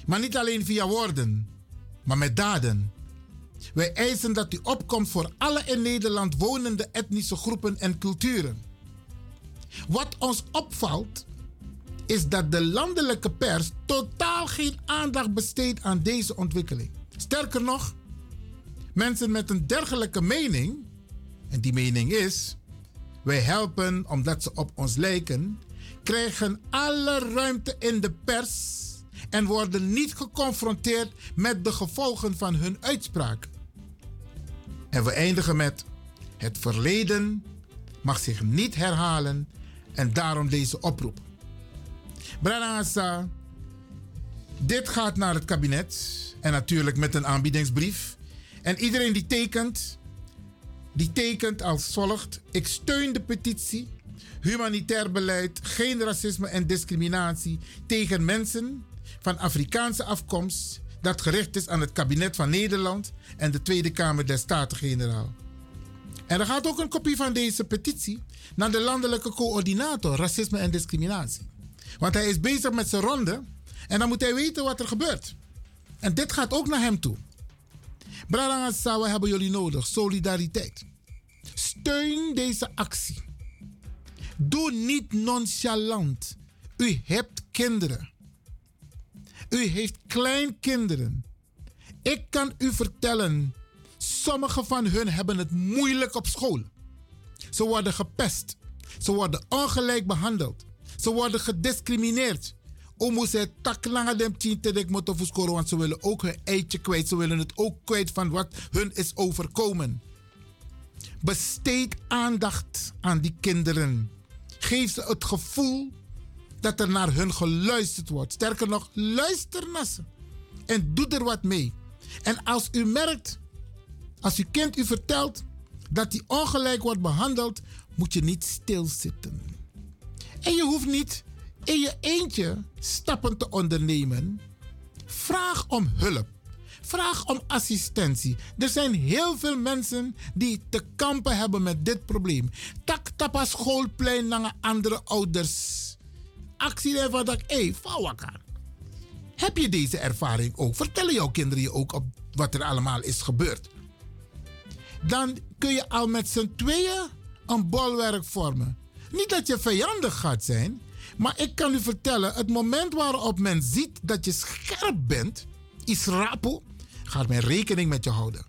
Maar niet alleen via woorden, maar met daden. Wij eisen dat u opkomt voor alle in Nederland wonende etnische groepen en culturen. Wat ons opvalt, is dat de landelijke pers totaal geen aandacht besteedt aan deze ontwikkeling. Sterker nog, mensen met een dergelijke mening, en die mening is: wij helpen omdat ze op ons lijken, krijgen alle ruimte in de pers en worden niet geconfronteerd met de gevolgen van hun uitspraak. En we eindigen met: het verleden mag zich niet herhalen en daarom deze oproep. Branasa, dit gaat naar het kabinet en natuurlijk met een aanbiedingsbrief. En iedereen die tekent, die tekent als volgt: Ik steun de petitie. Humanitair beleid, geen racisme en discriminatie tegen mensen van Afrikaanse afkomst, dat gericht is aan het kabinet van Nederland en de Tweede Kamer der Staten-Generaal. En er gaat ook een kopie van deze petitie naar de landelijke coördinator racisme en discriminatie. Want hij is bezig met zijn ronde en dan moet hij weten wat er gebeurt. En dit gaat ook naar hem toe. Brarangasa, hebben jullie nodig. Solidariteit. Steun deze actie. Doe niet nonchalant. U hebt kinderen. U heeft kleinkinderen. Ik kan u vertellen, sommige van hun hebben het moeilijk op school. Ze worden gepest. Ze worden ongelijk behandeld. Ze worden gediscrimineerd. Omo zei tak langer dem tien te dek moeten want ze willen ook hun eitje kwijt. Ze willen het ook kwijt van wat hun is overkomen. Besteed aandacht aan die kinderen. Geef ze het gevoel dat er naar hun geluisterd wordt. Sterker nog, luister naar ze. En doe er wat mee. En als u merkt, als uw kind u vertelt dat hij ongelijk wordt behandeld, moet je niet stilzitten. En je hoeft niet in je eentje stappen te ondernemen. Vraag om hulp. Vraag om assistentie. Er zijn heel veel mensen die te kampen hebben met dit probleem. Tak tapa schoolplein naar andere ouders. Actie ervan dat, hé, Fawaka. Heb je deze ervaring ook? Vertellen jouw kinderen je ook op wat er allemaal is gebeurd? Dan kun je al met z'n tweeën een bolwerk vormen. Niet dat je vijandig gaat zijn, maar ik kan u vertellen, het moment waarop men ziet dat je scherp bent, is rapo, gaat men rekening met je houden.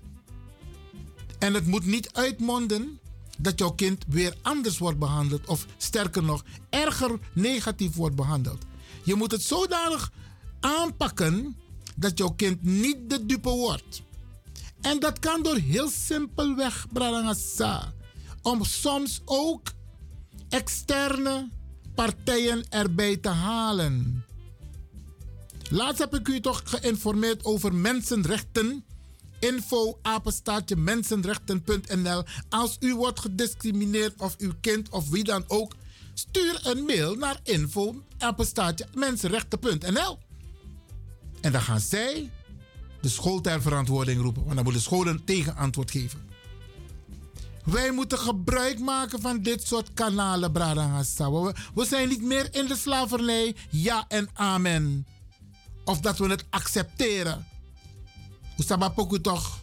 En het moet niet uitmonden dat jouw kind weer anders wordt behandeld of sterker nog, erger negatief wordt behandeld. Je moet het zodanig aanpakken dat jouw kind niet de dupe wordt. En dat kan door heel simpelweg, om soms ook externe partijen erbij te halen. Laatst heb ik u toch geïnformeerd over mensenrechten. Info apenstaatje mensenrechten.nl. Als u wordt gediscrimineerd of uw kind of wie dan ook, stuur een mail naar info apenstaatje mensenrechten.nl. En dan gaan zij de school ter verantwoording roepen, want dan moet de school een tegenantwoord geven. Wij moeten gebruik maken van dit soort kanalen, Bradangasa. We, zijn niet meer in de slavernij, ja en amen. Of dat we het accepteren. Usabapoku toch.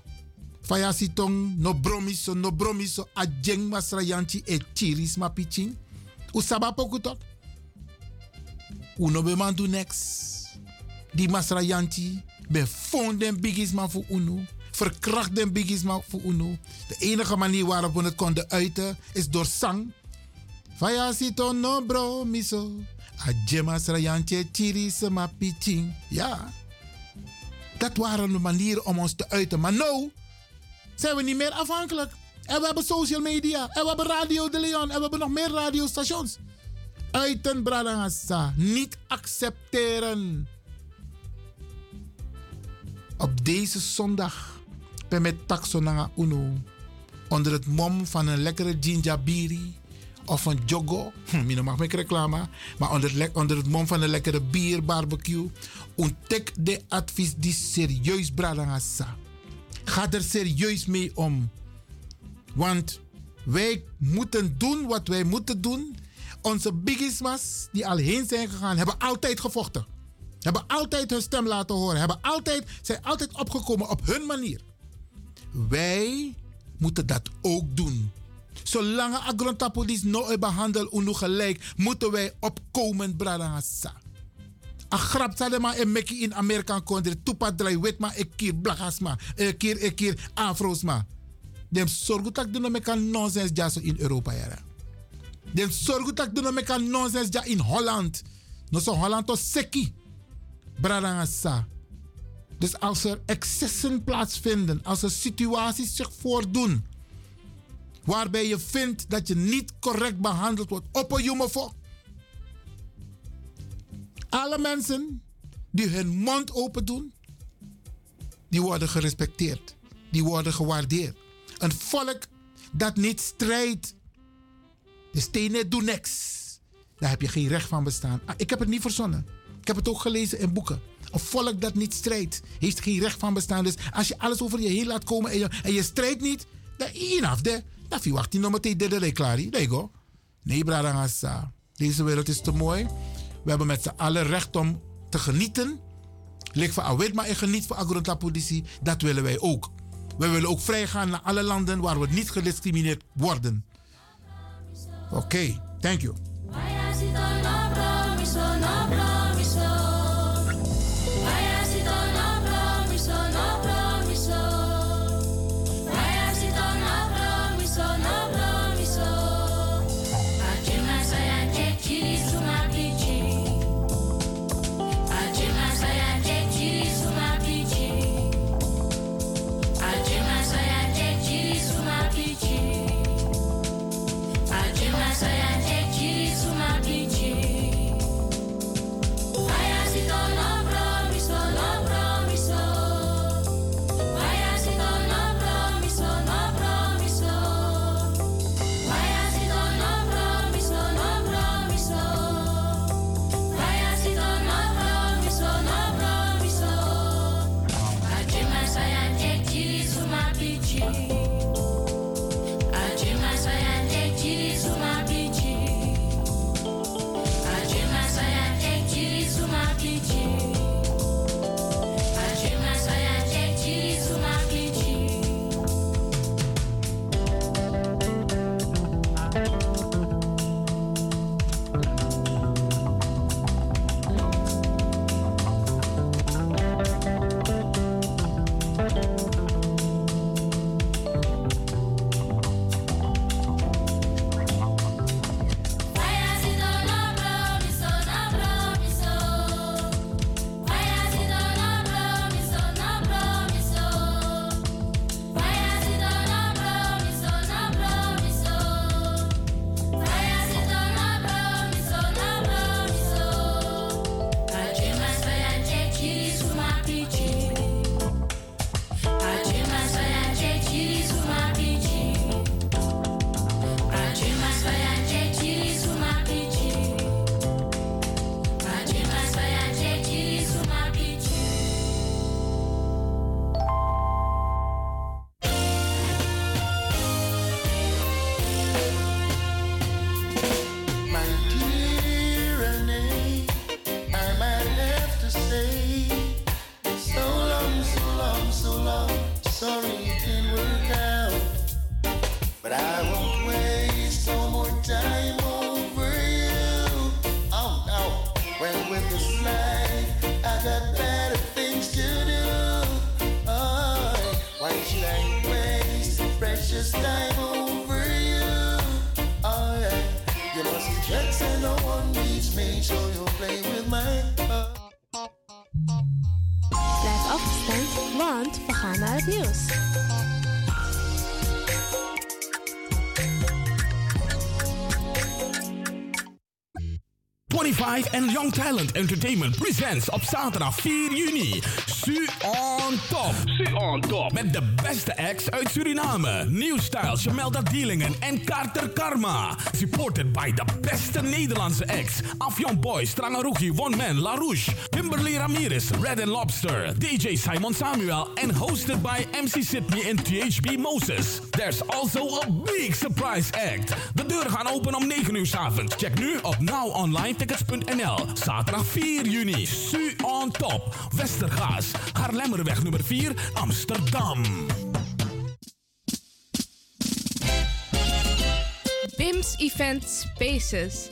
Faya sitong no bromiso, no bromiso, a jeng masrayanchi e chiris pichin. Usabapoku toch. Uno be man next. Die masrayanchi be fonden bigis man voor uno verkracht den biggies maar voor UNO. De enige manier waarop we het konden uiten is door zang. Faya sito no bro miso. A jema srayantje chiri sema piching. Ja. Dat waren de manieren om ons te uiten. Maar nu zijn we niet meer afhankelijk. En we hebben social media. En we hebben Radio de Leon. En we hebben nog meer radiostations. Uiten Bradangasa. Niet accepteren. Op deze zondag ben met taxonanga uno. Onder het mom van een lekkere ginjabiri of een jogo. Hm, Mino mag reclame. Maar onder, het onder het mom van een lekkere bier barbecue. Ontdek de advies die serieus bradangasa. Ga er serieus mee om. Want wij moeten doen wat wij moeten doen. Onze bigismas die al heen zijn gegaan, hebben altijd gevochten. Hebben altijd hun stem laten horen. Hebben altijd, zijn altijd opgekomen op hun manier. Wij moeten dat ook doen. Zolang agrontapolis nooit behandeld en gelijk, moeten wij opkomen, bradangasa. A grap maar en meki in Amerika kondre. Tupa draai wet maar ik keer blagas ma. Een keer, een keer afro's ma. Dem zorg dat doen met kan nonsens ja zo in Europa jara. Dem zorg dat doen met kan nonsens ja in Holland. No zo Holland to seki. Bradangasa. Dus als er excessen plaatsvinden, als er situaties zich voordoen, waarbij je vindt dat je niet correct behandeld wordt, op een jongen voor. Alle mensen die hun mond open doen, die worden gerespecteerd. Die worden gewaardeerd. Een volk dat niet strijdt, de stenen doen niks. Daar heb je geen recht van bestaan. Ah, Ik heb het niet verzonnen. Ik heb het ook gelezen in boeken. Een volk dat niet strijdt, heeft geen recht van bestaan. Dus als je alles over je heen laat komen en je, je strijdt niet, dan inaf de. Dan verwacht je nog meteen de de klaar. Daar go. Nee, Bradangasa. Deze wereld is te mooi. We hebben met z'n allen recht om te genieten. Lik van Awit, maar en geniet van Agrontapolitie. Dat willen wij ook. We willen ook vrijgaan naar alle landen waar we niet gediscrimineerd worden. Oké, thank you. Young Talent Entertainment presents op zaterdag 4 juni Su on Top. Su on Top. Met de beste acts uit Suriname. New Style, Jamelda Dielingen en Carter Karma. Supported by de beste Nederlandse acts. Afjon Boy, Strangaruki, One Man, La Rouge. Kimberly Ramirez, Red and Lobster. DJ Simon Samuel. En hosted by MC Sydney en THB Moses. There's also a big surprise act. De deuren gaan open om 9 uur 's avonds. Check nu op nowonlinetickets.nl. Zaterdag 4 juni. Su on top. Westergaas. Haarlemmerweg nummer 4, Amsterdam. BIMS Event Spaces.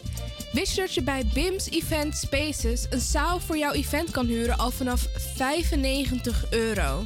Wist je dat je bij BIMS Event Spaces een zaal voor jouw event kan huren al vanaf 95 euro?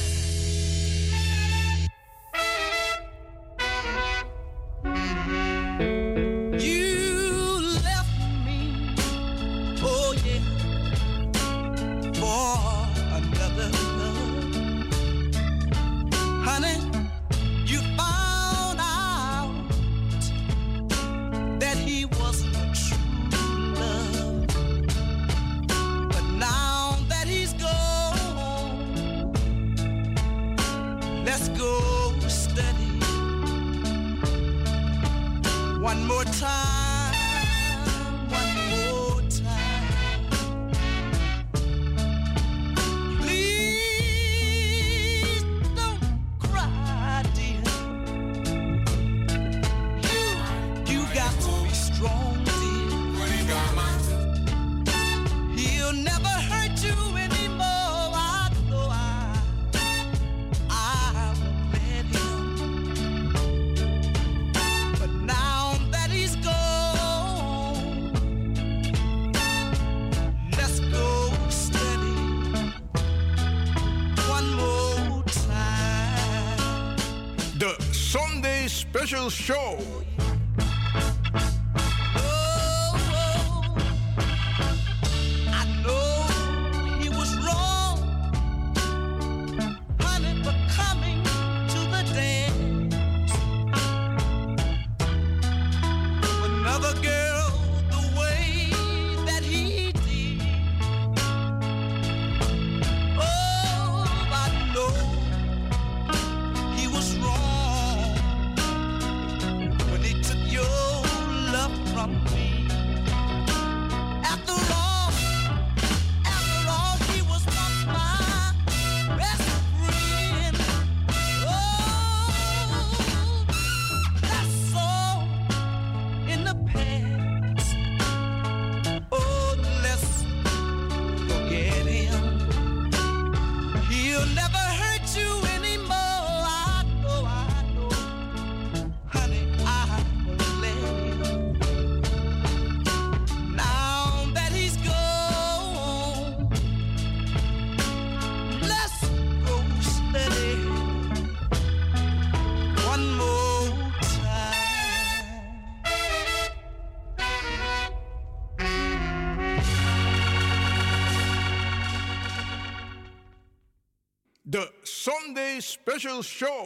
special show.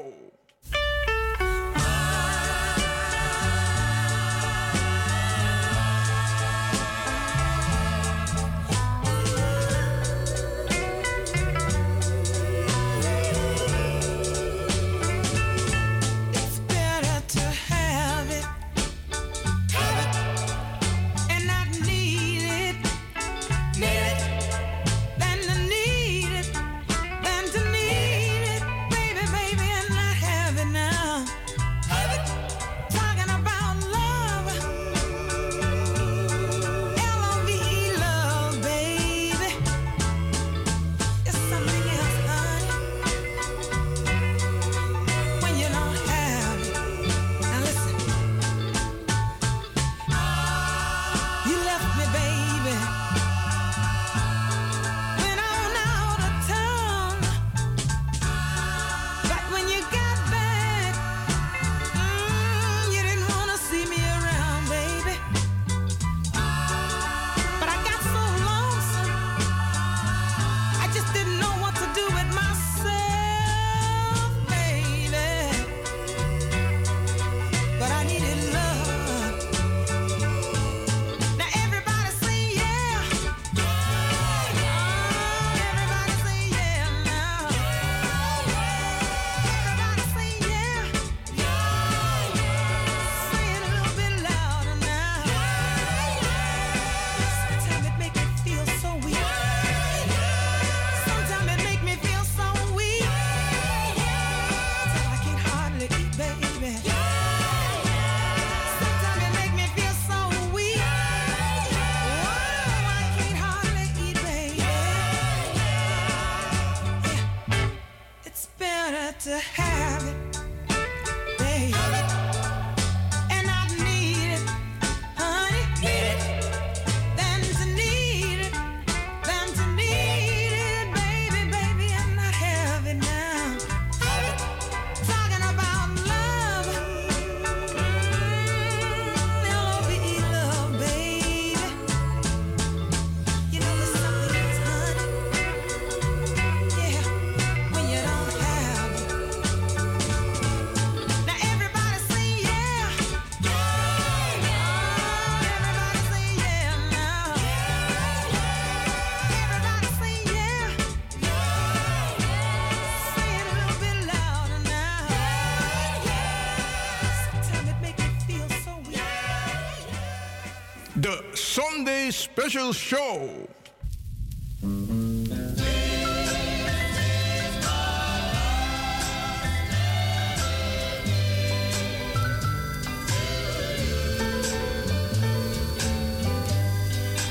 Special show.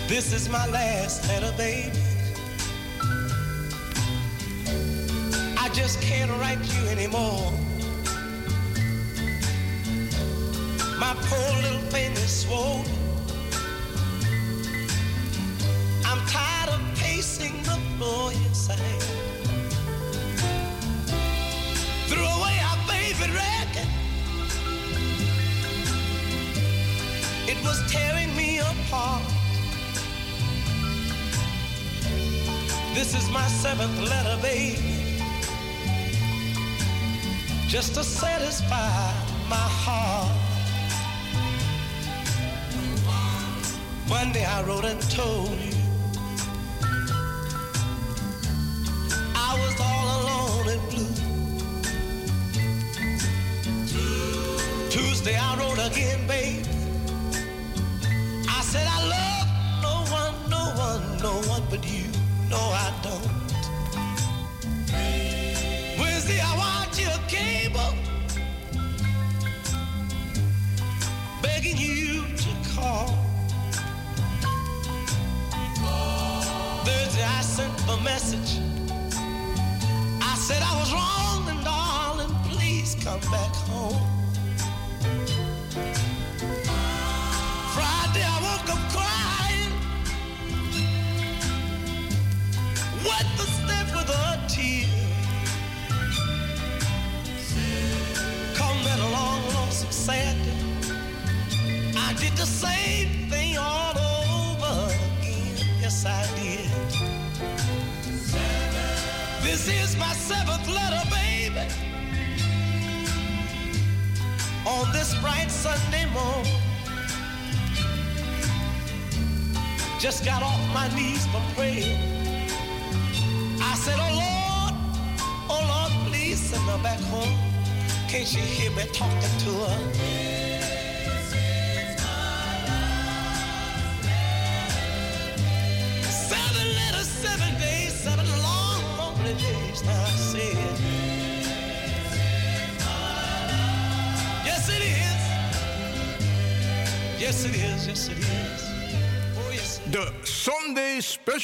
This is my last letter, baby. I just can't write you anymore. This is my seventh letter, baby, just to satisfy my heart. One day I wrote and told you.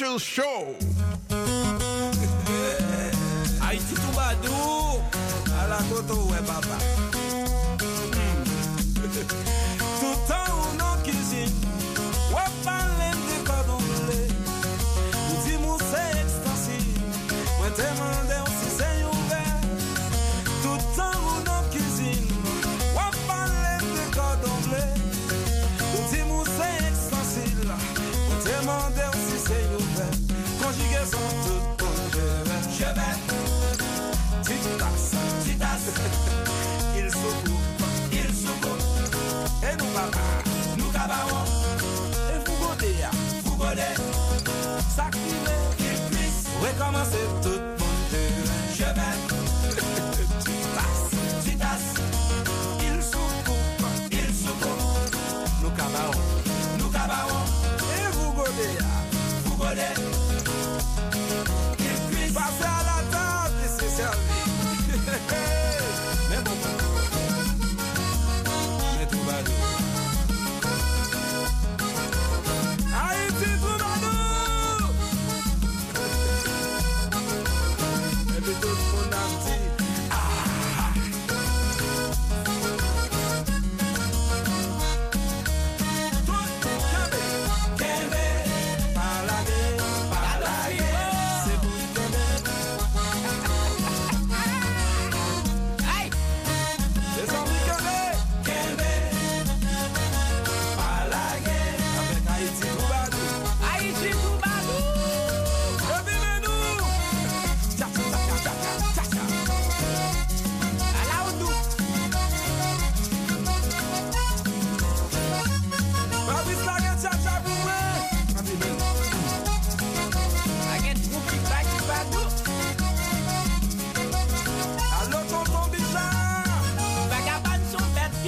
Special Show.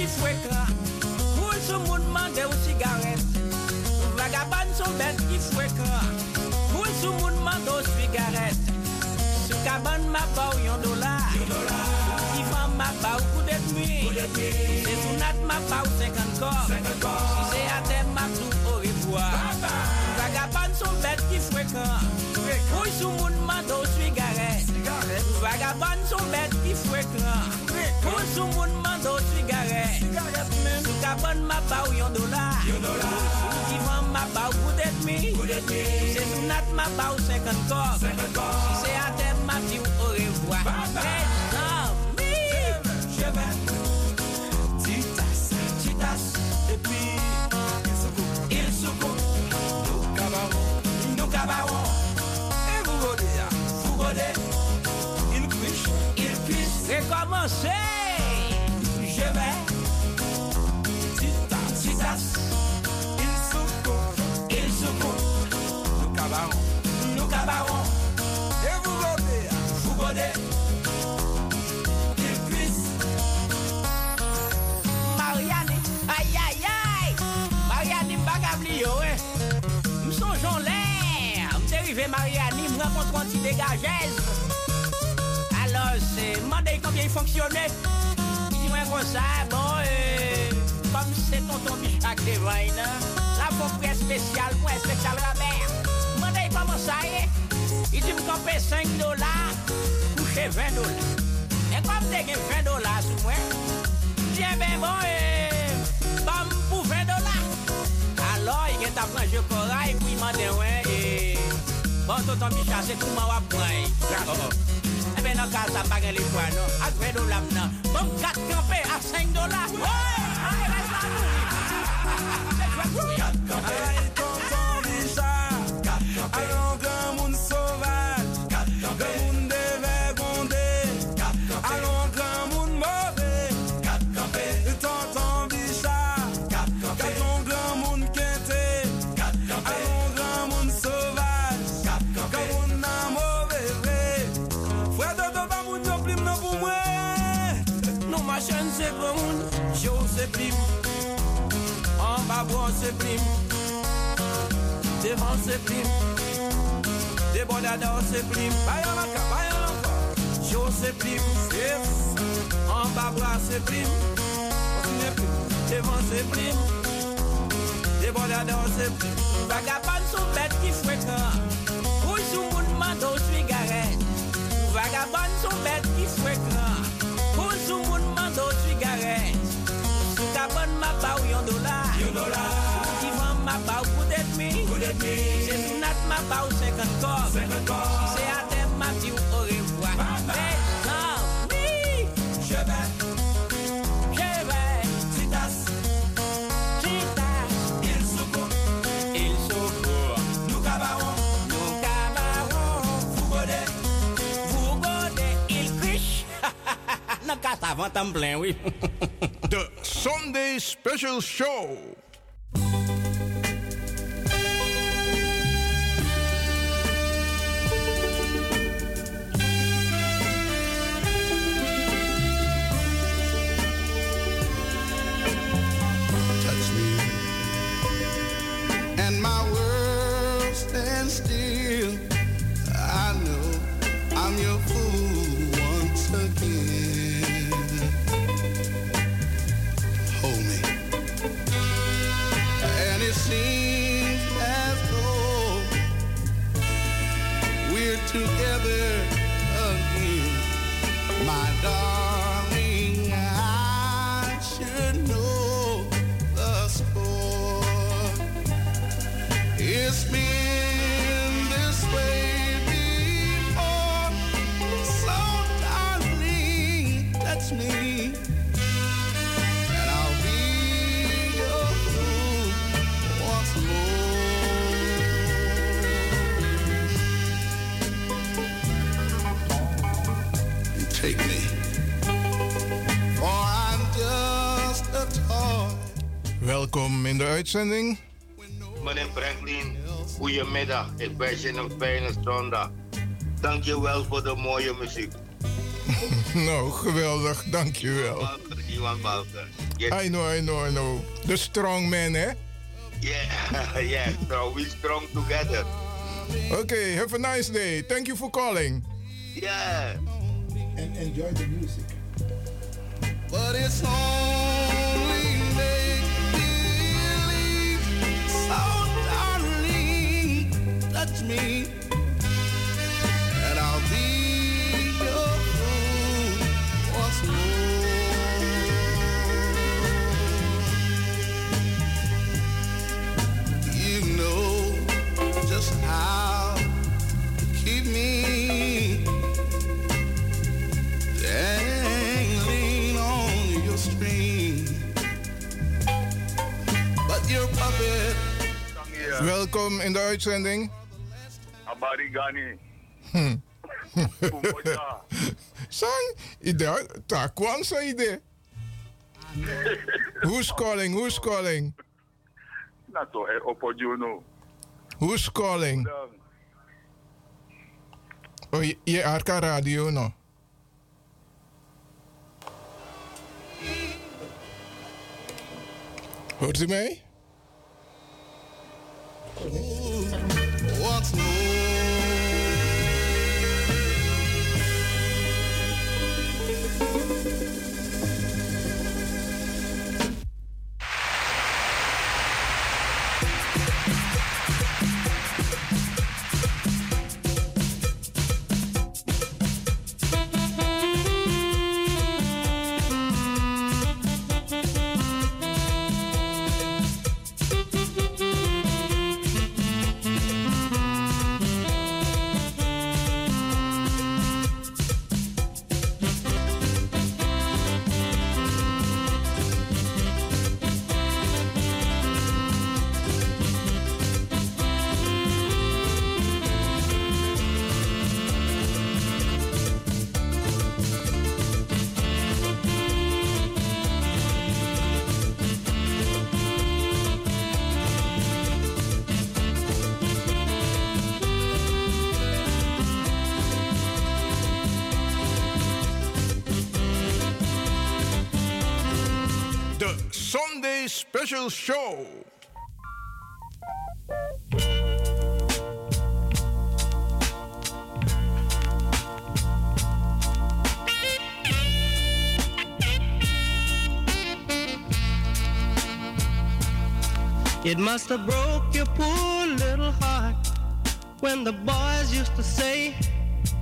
ki fwe kra Koul sou moun mande ou sigaret. Vagaban sou bet ki fwe kra Koul sou moun mande ou sigaret. Sou kaban ma pa ou yon dola Si fan ma pa ou kou detmi Se sou nat ma pa ou sekant kor Si se ate ma plou ou repwa Vagaban sou bet ki fwe kra Koul sou moun mande ou sigaret. Vagabond sou bet ki fwekran Moun sou moun mando sigaret Moun sou kabon mabaw yon dola. Moun sou divan mabaw koudet mi. Si se sou nat mabaw sekant kok Si se ate mati ou orevwa Hey! M'dérivé Marianne, m'rencontre un petit dégageuse. Alors, c'est, m'demander combien il fonctionnait. Il dit, moi, comme ça, bon, euh, comme c'est tonton Michak Devine, la pompe spéciale, moi, spécial Robert. M'demander comment ça y est. Il dit, m'camper 5 dollars, coucher 20 dollars. Et comme t'es 20 dollars sous moi, Tiens, ben bon, eh, bam pour 20 dollars. Alors, il est à prendre le corail, puis il m'a ouais. Bon ton ton bicha se kouman wap mwen Ebe nan kaza bagen li fwa nan A dwe do lam nan Bon kat kampe a 5 dola danse plim De boda danse plim Bayan laka, bayan lanka Chose plim, sef An ba brase plim Osine plim, devan se plim De boda danse plim Vagapan sou bet ki fwekan Ou moun mando sigaret Vagapan sou bet ki fwekan Ou moun mando Sou ma pa ou yon dola Yon dola Sou kivan ma me. She's not my bow second call. Second call. She say I them au revoir. Je vais. Je vais. Citas. Citas. Il secours. Il secours. Nous cabarons. Nous cabarons. Vous godez. Vous godez. Il criche. Non, casse avant, t'en plein, oui. The Sunday Special Show. Together Welkom in de uitzending. Meneer Franklin, goedemiddag. Ik wens je een fijne zondag. Dank je wel voor de mooie muziek. nou, geweldig, dankjewel. Iwan Balker. I know, I know, I know. The strong man, hè? Yeah, yeah. So we strong together. Okay, have a nice day. Thank you for calling. Yeah. And enjoy the music. But it's only me, and I'll be your once more. You know just how to keep me dangling on your string. But your puppet Welkom in de uitzending. Abarigani. Hm. Sang, ide, ta kwan sa ide. Who's calling? Who's calling? Nato e opojuno. Who's calling? Oh, je, je Arca Radio, no? Hoort u mij? Once more. Special Show. It must have broke your poor little heart when the boys used to say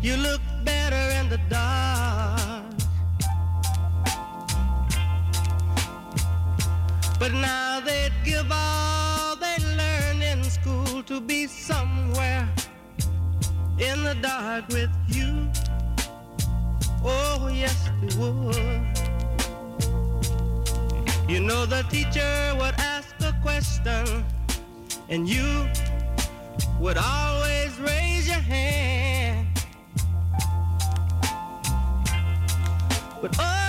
you look better in the dark. Give all they learned in school to be somewhere in the dark with you. Oh, yes, they would. You know, the teacher would ask a question, and you would always raise your hand. But oh,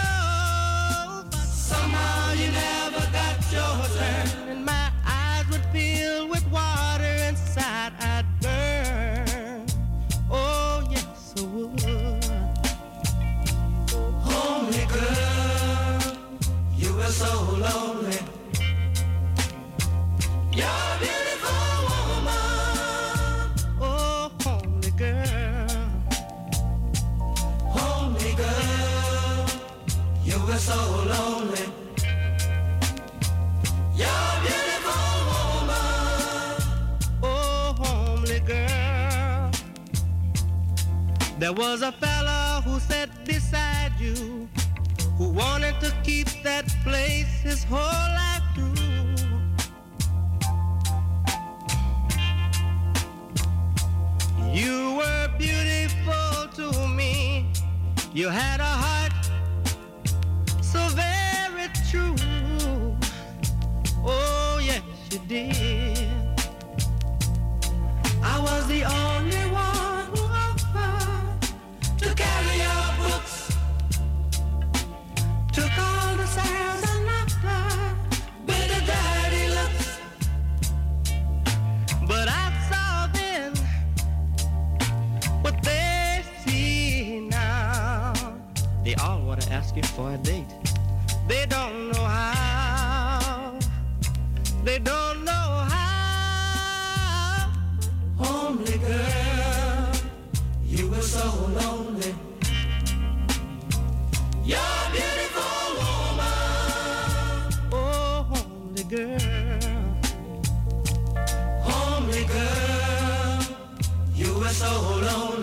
Oh, there was a fella who sat beside you who wanted to keep that place his whole life through. You were beautiful to me. You had a heart true. Oh, yes, you did. I was the only one who offered to carry your books. Took all the sounds and laughter with the dirty looks. But I saw then what they see now. They all want to ask you for a date. They don't know how. They don't know how. Homely girl, you were so lonely. You're beautiful woman. Oh, homely girl. Girl, you were so lonely.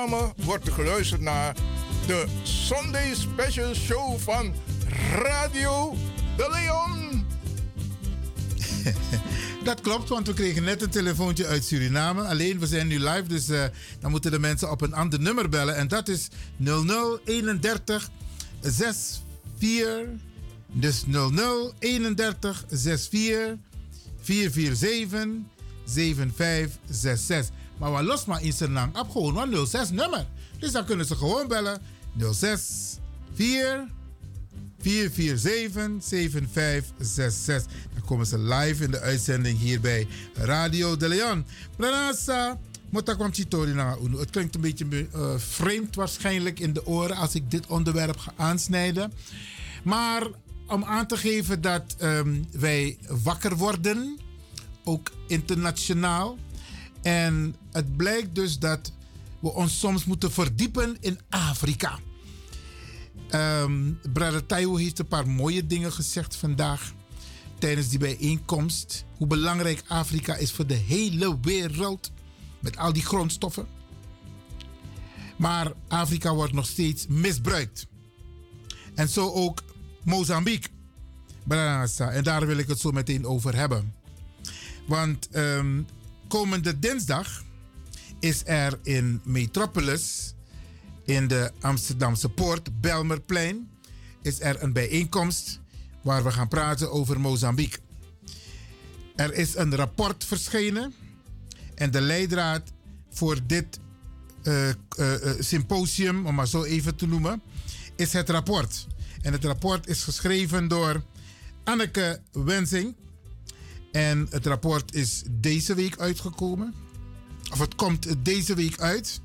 Suriname wordt er geluisterd naar de Sunday Special Show van Radio de Leon. Dat klopt, want we kregen net een telefoontje uit Suriname. Alleen, we zijn nu live, dus eh, dan moeten de mensen op een ander nummer bellen. En dat is 0031 64. Dus 0031 64 447 7566. Maar wat los maar in zijn lang op gewoon wat 06 nummer. Dus dan kunnen ze gewoon bellen 06 4 Dan komen ze live in de uitzending hier bij Radio de Leon. Pranasa. Het klinkt een beetje eh, vreemd waarschijnlijk in de oren als ik dit onderwerp ga aansnijden. Maar om aan te geven dat ehm, wij wakker worden, ook internationaal. En het blijkt dus dat we ons soms moeten verdiepen in Afrika. Um, Brother heeft een paar mooie dingen gezegd vandaag tijdens die bijeenkomst. Hoe belangrijk Afrika is voor de hele wereld met al die grondstoffen. Maar Afrika wordt nog steeds misbruikt. En zo ook Mozambique. En daar wil ik het zo meteen over hebben. Want um, komende dinsdag is er in Metropolis, in de Amsterdamse Poort, Belmerplein, is er een bijeenkomst waar we gaan praten over Mozambique. Er is een rapport verschenen en de leidraad voor dit uh, uh, symposium, om maar zo even te noemen, is het rapport. En het rapport is geschreven door Anneke Wensing. En het rapport is deze week uitgekomen. Of het komt deze week uit.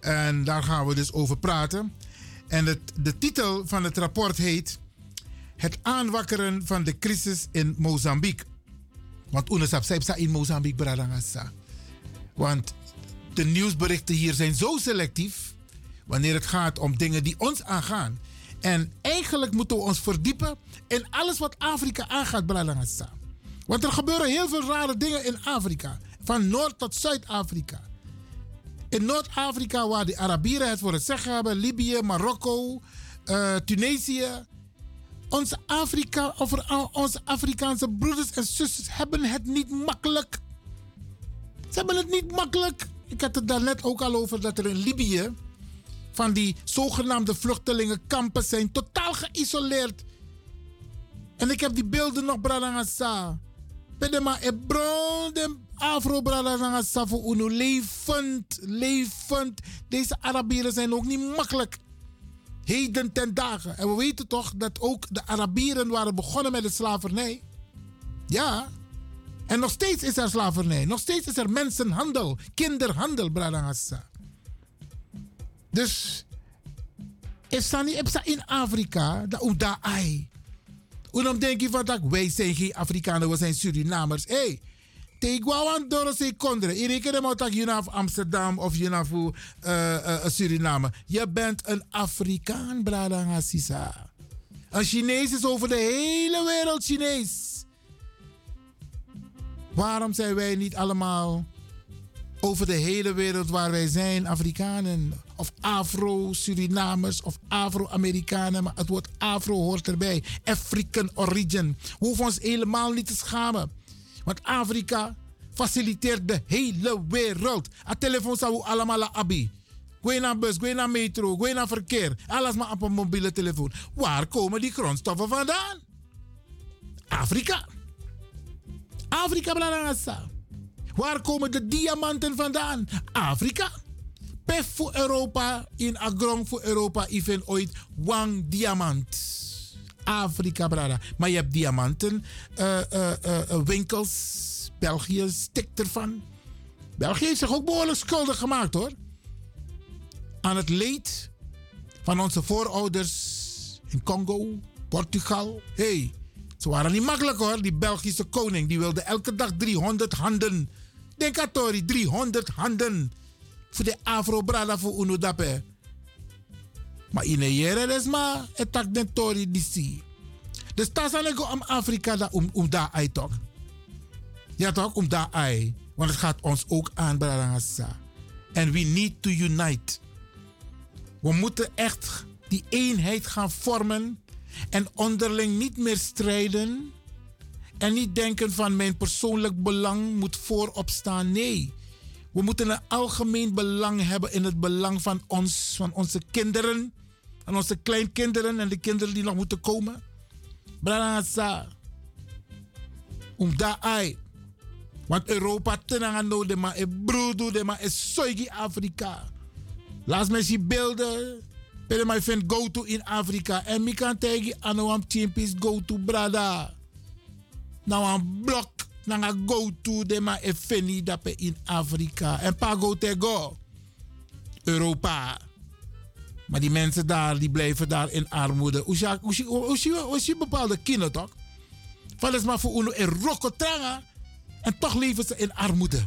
En daar gaan we dus over praten. En het, de titel van het rapport heet Het aanwakkeren van de crisis in Mozambique. Want UNESAP zei in Mozambique, Bradangasa. Want de nieuwsberichten hier zijn zo selectief wanneer het gaat om dingen die ons aangaan. En eigenlijk moeten we ons verdiepen in alles wat Afrika aangaat, Bralangasa. Want er gebeuren heel veel rare dingen in Afrika. Van Noord tot Zuid-Afrika. In Noord-Afrika, waar de Arabieren het voor het zeggen hebben, Libië, Marokko, uh, Tunesië. Onze, Afrika, of onze Afrikaanse broeders en zusters hebben het niet makkelijk. Ze hebben het niet makkelijk. Ik had het daarnet ook al over dat er in Libië van die zogenaamde vluchtelingenkampen zijn totaal geïsoleerd. En ik heb die beelden nog, Bradangasa. Pedema e bron de afro Bradangasa voor uno levend, levend. Deze Arabieren zijn ook niet makkelijk. Heden ten dagen. En we weten toch dat ook de Arabieren waren begonnen met de slavernij. Ja. En nog steeds is er slavernij. Nog steeds is er mensenhandel, kinderhandel, Bradangasa. Dus is dat niet in Afrika, dat ook dan denk je van dat wij zijn geen Afrikanen, we zijn Surinamers. Hé, hey, door se kondre. Ik reken hem dat je naar Amsterdam of je naar uh, uh, Suriname. Je bent een Afrikaan, brada Hassisa. Een Chinees is over de hele wereld Chinees. Waarom zijn wij niet allemaal over de hele wereld waar wij zijn, Afrikanen? of Afro-Surinamers of Afro-Amerikanen, maar het woord Afro hoort erbij. African origin. We hoeven ons helemaal niet te schamen. Want Afrika faciliteert de hele wereld. A telefoon zou allemaal abi. Ga naar bus, ga naar metro, ga naar verkeer. Alles maar op een mobiele telefoon. Waar komen die grondstoffen vandaan? Afrika. Afrika, Blanangasa. Waar komen de diamanten vandaan? Afrika pef voor Europa, in agrong voor Europa, even ooit wang diamant. Afrika, brada. Maar je hebt diamanten, uh, uh, uh, winkels. België stikt ervan. België heeft zich ook behoorlijk schuldig gemaakt hoor. Aan het leed van onze voorouders in Congo, Portugal. hey, ze waren niet makkelijk hoor. Die Belgische koning die wilde elke dag 300 handen. Denk aan Tori, 300 handen voor de afro brada voor uno. Maar in een jere is maar het tak den tori disi. Dus go om Afrika da om daar ai toch. Ja toch om daar. Want het gaat ons ook aan brada And we need to unite. We moeten echt die eenheid gaan vormen en onderling niet meer strijden. En niet denken van mijn persoonlijk belang moet voorop staan. Nee. We moeten een algemeen belang hebben in het belang van ons, van onze kinderen, van onze kleinkinderen en de kinderen die nog moeten komen. Branasa. Om daar. Want Europa tenang no de ma e broedu de ma e soigi Afrika. Laat me zien beelden my friend go to in Afrika. En mi kan tegi anoam go to brada. Nou een blok. Nanga go to de ma e feni dape in Afrika. En pa go te go. Europa. Maar die mensen daar, die blijven daar in armoede. Zie bepaalde kinderen toch? Van is maar voor uno in rokotranga. En toch leven ze in armoede.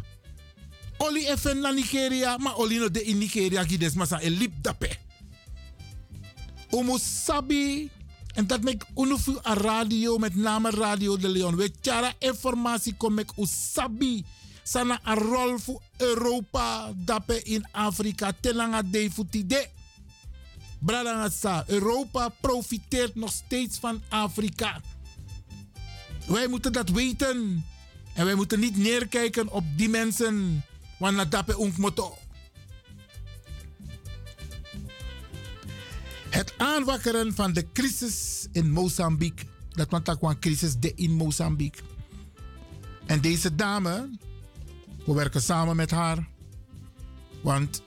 Oli even naar Nigeria, maar oli no de in Nigeria gides masa lip dape. Umu sabi, en dat mek unufu a radio, met name Radio de Leon. We chara informatie kom ik usabi. Sana a rol voor Europa dape in Afrika. Telanga de futide. Bradanga sa, Europa profiteert nog steeds van Afrika. Wij moeten dat weten. En wij moeten niet neerkijken op die mensen. Want na dape unkmoto. Het aanwakkeren van de crisis in Mozambique. Dat want dat kwam crisis de in Mozambique. En deze dame, we werken samen met haar. Want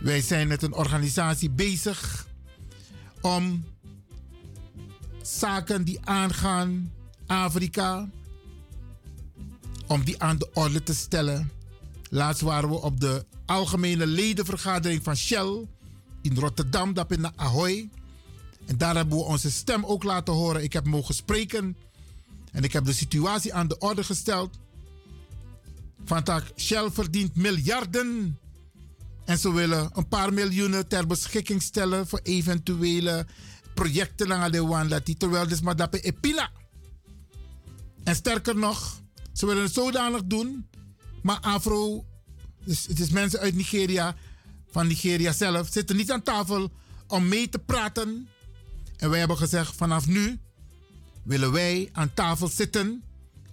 wij zijn met een organisatie bezig om zaken die aangaan Afrika, om die aan de orde te stellen. Laatst waren we op de algemene ledenvergadering van Shell in Rotterdam, dat in Ahoy. En daar hebben we onze stem ook laten horen. Ik heb mogen spreken en ik heb de situatie aan de orde gesteld. Van tak, Shell verdient miljarden. En ze willen een paar miljoenen ter beschikking stellen voor eventuele projecten aan de Wanda. Terwijl dus maar dat epila. En sterker nog, ze willen het zodanig doen. Maar Afro, het is mensen uit Nigeria, van Nigeria zelf, zitten niet aan tafel om mee te praten. En wij hebben gezegd, vanaf nu willen wij aan tafel zitten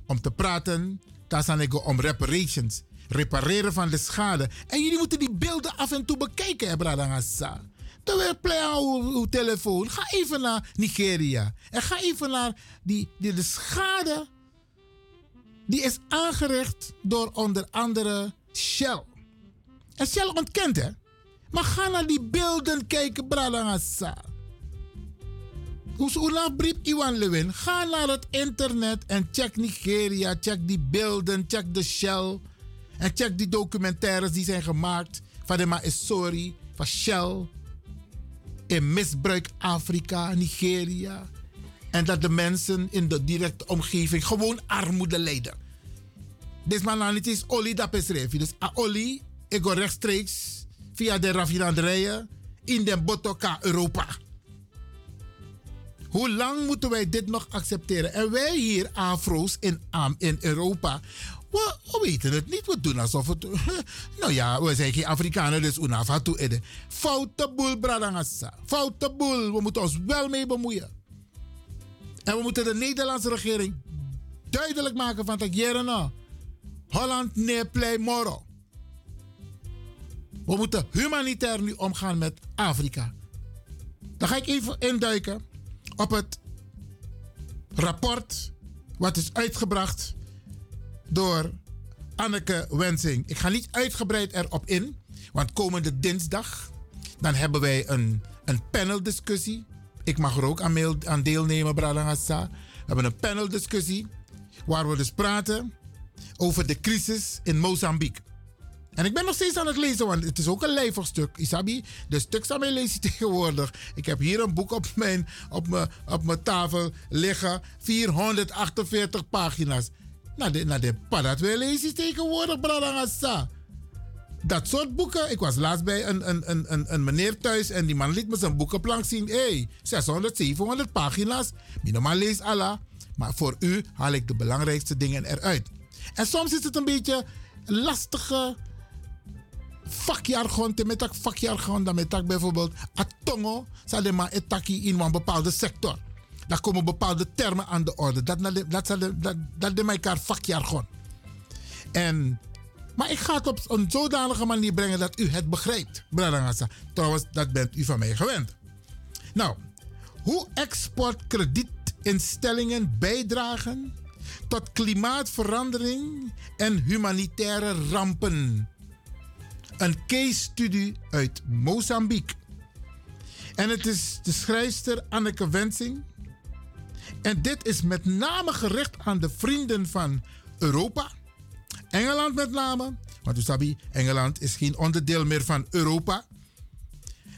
om te praten. Daar zijn ik om reparations. Repareren van de schade. En jullie moeten die beelden af en toe bekijken, Bradangasa. Terwijl play uw telefoon. Ga even naar Nigeria. En ga even naar die, die, de schade. Die is aangericht door onder andere Shell. En Shell ontkent, hè? Maar ga naar die beelden kijken, Bradangasa. Oela brief Iwan Lewin. Ga naar het internet en check Nigeria. Check die beelden. Check de Shell. En check die documentaires die zijn gemaakt van de Maesori, van Shell. In misbruik Afrika, Nigeria. En dat de mensen in de directe omgeving gewoon armoede lijden. Dit man is olie dat is Dus a olie, ik ga rechtstreeks via de raffinaderijen in de Botoka, Europa. Hoe lang moeten wij dit nog accepteren? En wij hier, Afro's in, in Europa, we, we weten het niet. We doen alsof het. Nou ja, we zijn geen Afrikanen, dus unafatu ede. Foute boel, bradangassa. Foute boel. We moeten ons wel mee bemoeien. En we moeten de Nederlandse regering duidelijk maken van dat nou. Holland nee play moro. We moeten humanitair nu omgaan met Afrika. Dan ga ik even induiken op het rapport wat is uitgebracht door Anneke Wensing. Ik ga niet uitgebreid erop in, want komende dinsdag dan hebben wij een, een paneldiscussie. Ik mag er ook aan, aan deelnemen. We hebben een paneldiscussie waar we dus praten over de crisis in Mozambique. En ik ben nog steeds aan het lezen, want het is ook een lijvig stuk. Isabi, de stuk aan mij je tegenwoordig. Ik heb hier een boek op mijn, op mijn, op mijn tafel liggen. 448 pagina's. Na de, na de padat we lezen tegenwoordig, Bradangasa. Dat soort boeken. Ik was laatst bij een, een, een, een, een meneer thuis en die man liet me zijn boekenplank zien. Hé, hey, 600, 700 pagina's. Minimaal lees Allah. Maar voor u haal ik de belangrijkste dingen eruit. En soms is het een beetje lastige vakjargon. Met dat vakjargon, dan met bijvoorbeeld atongo, maar etaki in een bepaalde sector. Daar komen bepaalde termen aan de orde. Dat, dat, dat, dat, de elkaar vakjargon. En, maar ik ga het op een zodanige manier brengen dat u het begrijpt. Trouwens, dat bent u van mij gewend. Nou, hoe exportkredietinstellingen bijdragen tot klimaatverandering en humanitaire rampen. Een case studie uit Mozambique. En het is de schrijfster Anneke Wensing. En dit is met name gericht aan de vrienden van Europa. Engeland met name. Want sabi, Engeland is geen onderdeel meer van Europa.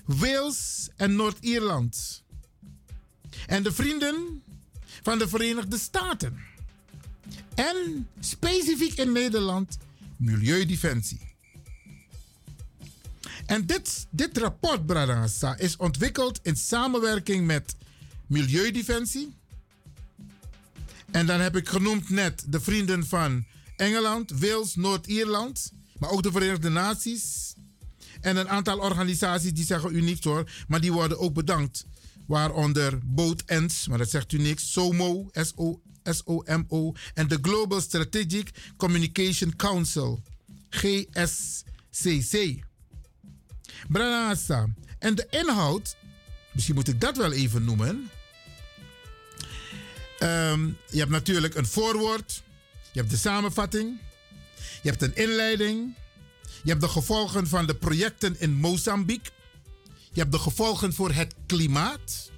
Wales en Noord-Ierland. En de vrienden van de Verenigde Staten. En specifiek in Nederland, Milieudefensie. En dit, dit rapport, Bradangasa, is ontwikkeld in samenwerking met Milieudefensie. En dan heb ik genoemd net de vrienden van Engeland, Wales, Noord-Ierland, maar ook de Verenigde Naties. En een aantal organisaties die zeggen u hoor, maar die worden ook bedankt. Waaronder Boat Ends, maar dat zegt u niks, SOMO, S-O- S-O-M-O, en de Global Strategic Communication Council, GSCC. Branasa. En de inhoud, misschien moet ik dat wel even noemen. Ehm, je hebt natuurlijk een voorwoord, je hebt de samenvatting, je hebt een inleiding, je hebt de gevolgen van de projecten in Mozambique, je hebt de gevolgen voor het klimaat,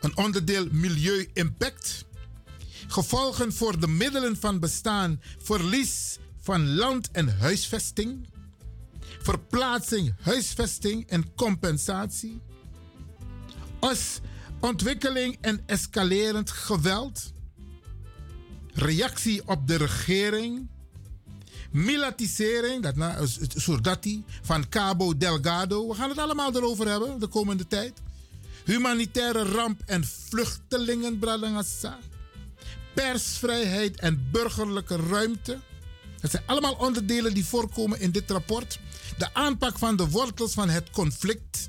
een onderdeel milieu-impact, gevolgen voor de middelen van bestaan, verlies van land- en huisvesting, verplaatsing, huisvesting en compensatie, als ontwikkeling en escalerend geweld, reactie op de regering, milatisering, dat het Surdati, van Cabo Delgado. We gaan het allemaal erover hebben de komende tijd. Humanitaire ramp en vluchtelingen, Bradangassa. Persvrijheid en burgerlijke ruimte. Het zijn allemaal onderdelen die voorkomen in dit rapport. De aanpak van de wortels van het conflict.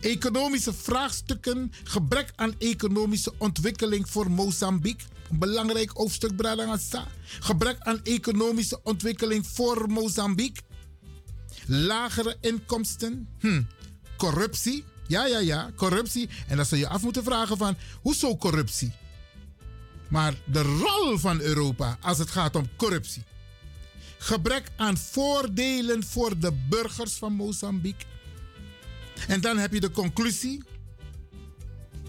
Economische vraagstukken, gebrek aan economische ontwikkeling voor Mozambique. Een belangrijk hoofdstuk, Bradangasa. Gebrek aan economische ontwikkeling voor Mozambique. Lagere inkomsten. Hm. Corruptie. Ja, ja, ja, corruptie. En dan zou je af moeten vragen van, hoezo corruptie? Maar de rol van Europa als het gaat om corruptie. Gebrek aan voordelen voor de burgers van Mozambique. En dan heb je de conclusie.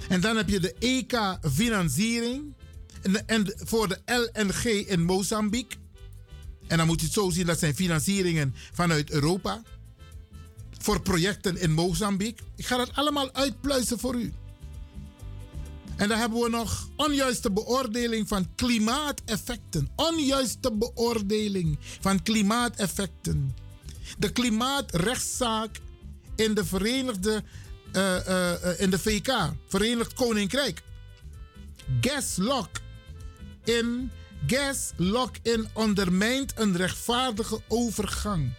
En dan heb je de EK-financiering. En, en voor de LNG in Mozambique. En dan moet je het zo zien, dat zijn financieringen vanuit Europa. Voor projecten in Mozambique. Ik ga dat allemaal uitpluizen voor u. En dan hebben we nog onjuiste beoordeling van klimaateffecten. Onjuiste beoordeling van klimaateffecten. De klimaatrechtszaak in de Verenigde, eh, in de VK, Verenigd Koninkrijk. Gas lock in, gas lock in ondermijnt een rechtvaardige overgang.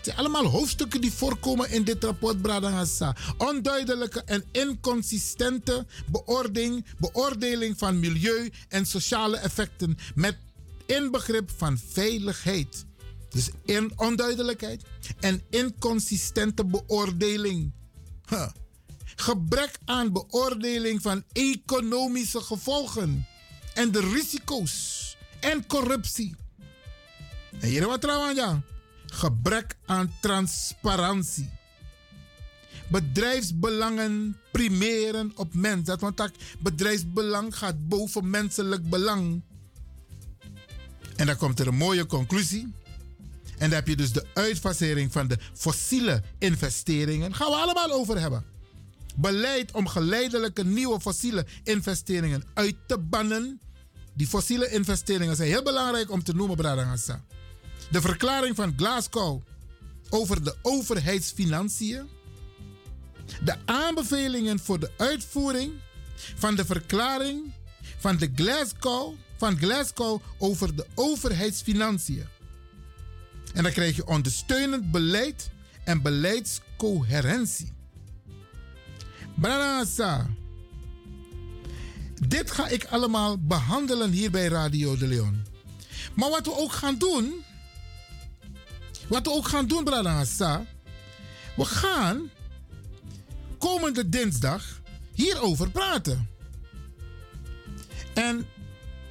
Zijn allemaal hoofdstukken die voorkomen in dit rapport, Bradangassa. Onduidelijke en inconsistente beoordeling, beoordeling van milieu- en sociale effecten met inbegrip van veiligheid. Dus in onduidelijkheid en inconsistente beoordeling. Gebrek aan beoordeling van economische gevolgen en de risico's en corruptie. En hier wat trouwens, ja. Gebrek aan transparantie. Bedrijfsbelangen primeren op mens. Dat want bedrijfsbelang gaat boven menselijk belang. En dan komt er een mooie conclusie. En dan heb je dus de uitfasering van de fossiele investeringen. Gaan we allemaal over hebben. Beleid om geleidelijke nieuwe fossiele investeringen uit te bannen. Die fossiele investeringen zijn heel belangrijk om te noemen, Bradangasa. De verklaring van Glasgow over de overheidsfinanciën. De aanbevelingen voor de uitvoering van de verklaring van, de Glasgow, van Glasgow over de overheidsfinanciën. En dan krijg je ondersteunend beleid en beleidscoherentie. Branasa. Dit ga ik allemaal behandelen hier bij Radio de Leon. Maar wat we ook gaan doen. Wat we ook gaan doen, Branasa. We gaan komende dinsdag hierover praten. En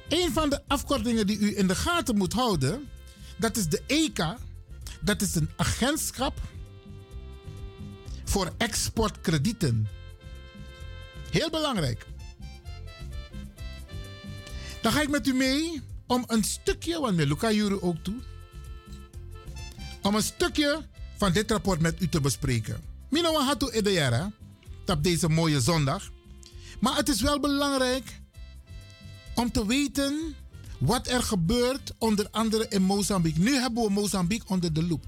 een van de afkortingen die u in de gaten moet houden, dat is de EK. Dat is een agentschap voor exportkredieten. Heel belangrijk. Dan ga ik met u mee om een stukje, want met Luca Juru ook toe, om een stukje van dit rapport met u te bespreken. Mina wa hatu edeyara, op deze mooie zondag. Maar het is wel belangrijk om te weten wat er gebeurt, onder andere in Mozambique. Nu hebben we Mozambique onder de loep.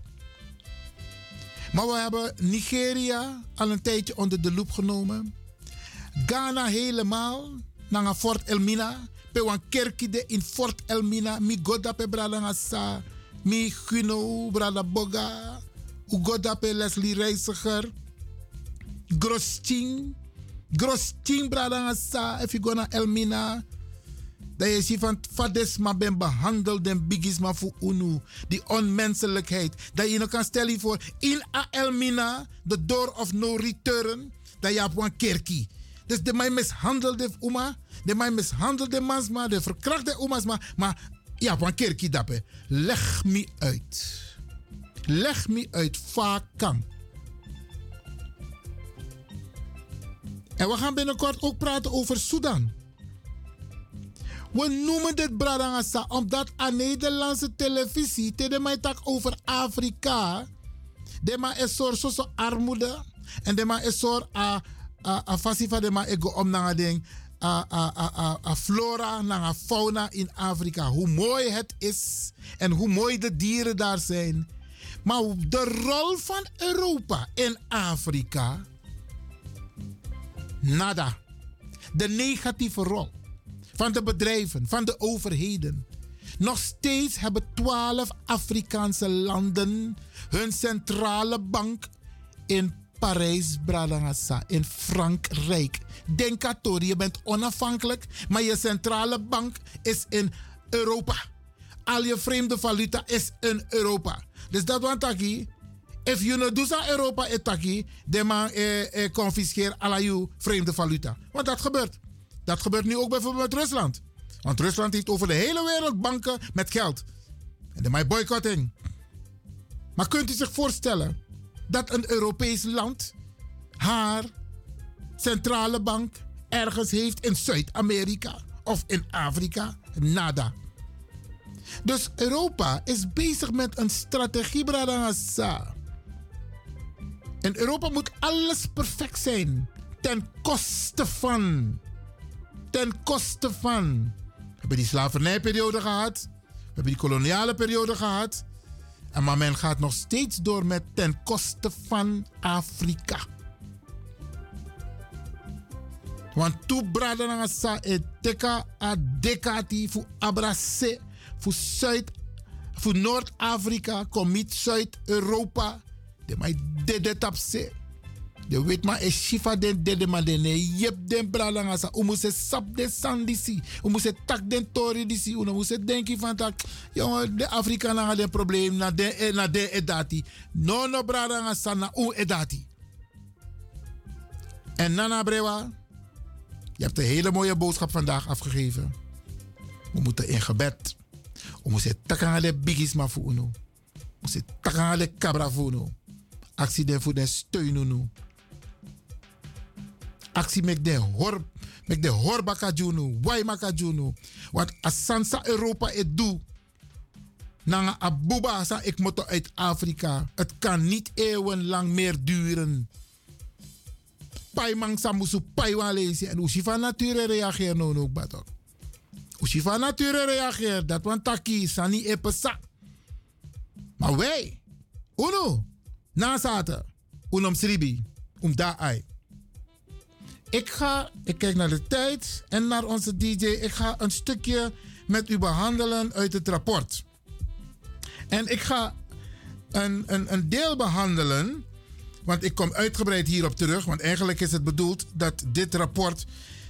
Maar we hebben Nigeria al een tijdje onder de loep genomen. Ghana helemaal, naar Fort Elmina. Pe wan kerki de in Fort Elmina. Mi goda pe brada nga sa. Mi Guno, brada Boga. U goda pe Leslie Reiziger. Grosting. Grosting brada nga sa. If you go naar Elmina. Dat je ziet van fades maar ben behandeld en bigis maar voor unu. Die onmenselijkheid. Dat je nog kan stellen voor in a Elmina, the door of no return. Dat je op een kerkie. Dus de mij mishandelde oma, de mij mishandelde mansma, de verkrachte maar, maar ja, van kerkie dappen. Leg me uit. Leg me uit vaak kan. En we gaan binnenkort ook praten over Sudan. We noemen dit Bradangasa omdat aan Nederlandse televisie te de mij tak over Afrika. De ma is soort zo armoede en de ma is soort a a a fasifa de ma ego om na ding a a a a, a flora na fauna in Afrika. Hoe mooi het is en hoe mooi de dieren daar zijn. Maar de rol van Europa in Afrika. Nada. De negatieve rol van de bedrijven, van de overheden. Nog steeds hebben twaalf Afrikaanse landen hun centrale bank in Parijs, Bradangasa, in Frankrijk. Denk aan Tori, je bent onafhankelijk, maar je centrale bank is in Europa. Al je vreemde valuta is in Europa. Dus dat want taki, if you no do sa Europa etaki, de man eh, eh, alla je vreemde valuta. Want dat gebeurt. Dat gebeurt nu ook bijvoorbeeld met Rusland. Want Rusland heeft over de hele wereld banken met geld. En de mij boycotting. Maar kunt u zich voorstellen dat een Europees land haar centrale bank ergens heeft in Zuid-Amerika of in Afrika? Nada. Dus Europa is bezig met een strategie, Bradangasa. In Europa moet alles perfect zijn. Ten koste van ten koste van. We hebben die slavernijperiode gehad. We hebben die koloniale periode gehad. En maar men gaat nog steeds door met ten koste van Afrika. Want toe brada na sa e teka a dekati fu abrase fu Zuid fu Noord-Afrika komit Zuid-Europa. De mai de tapse. De weet maar is shifa den dede maar den yep den bralanga sa. U moet sap de sandisi. U moet tak den tori disi. U moet denken van tak. Jongen, de Afrikanen hebben een probleem na de na de edati. No no bralanga sa na u edati. En Nana Brewa, je hebt een hele mooie boodschap vandaag afgegeven. We moeten in gebed. We moeten takken de bigis maar voor u. We moeten takken de cabra voor u. Actie den voor den steun nu actie met de hor met de horbaka junu, waimaka junu. Want als Sansa Europa het doet, na abuba sa ik moet uit Afrika. Het kan niet eeuwenlang meer duren. Paimang samusu paiwan lezen en van nature reageert no no batok. Van nature reageert dat want taki sani epesa. Maar wij, uno, na zaten, unom sribi, um da ai. Ik ga, ik kijk naar de tijd en naar onze DJ. Ik ga een stukje met u behandelen uit het rapport. En ik ga een, een, een deel behandelen, want ik kom uitgebreid hierop terug. Want eigenlijk is het bedoeld dat dit rapport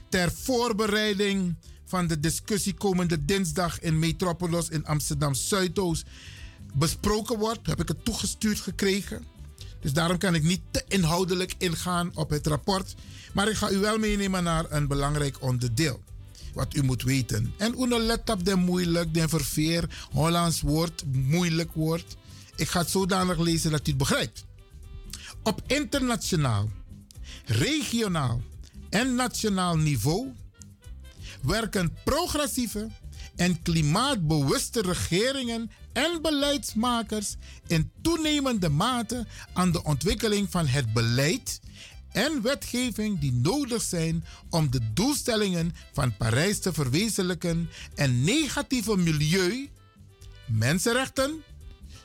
ter voorbereiding van de discussie komende dinsdag in Metropolis in Amsterdam Zuidoost besproken wordt. Heb ik het toegestuurd gekregen. Dus daarom kan ik niet te inhoudelijk ingaan op het rapport. Maar ik ga u wel meenemen naar een belangrijk onderdeel. Wat u moet weten. En u let op de moeilijk, de verveer, Hollands woord, moeilijk woord. Ik ga het zodanig lezen dat u het begrijpt. Op internationaal, regionaal en nationaal niveau werken progressieve en klimaatbewuste regeringen en beleidsmakers in toenemende mate aan de ontwikkeling van het beleid en wetgeving die nodig zijn om de doelstellingen van Parijs te verwezenlijken en negatieve milieu, mensenrechten,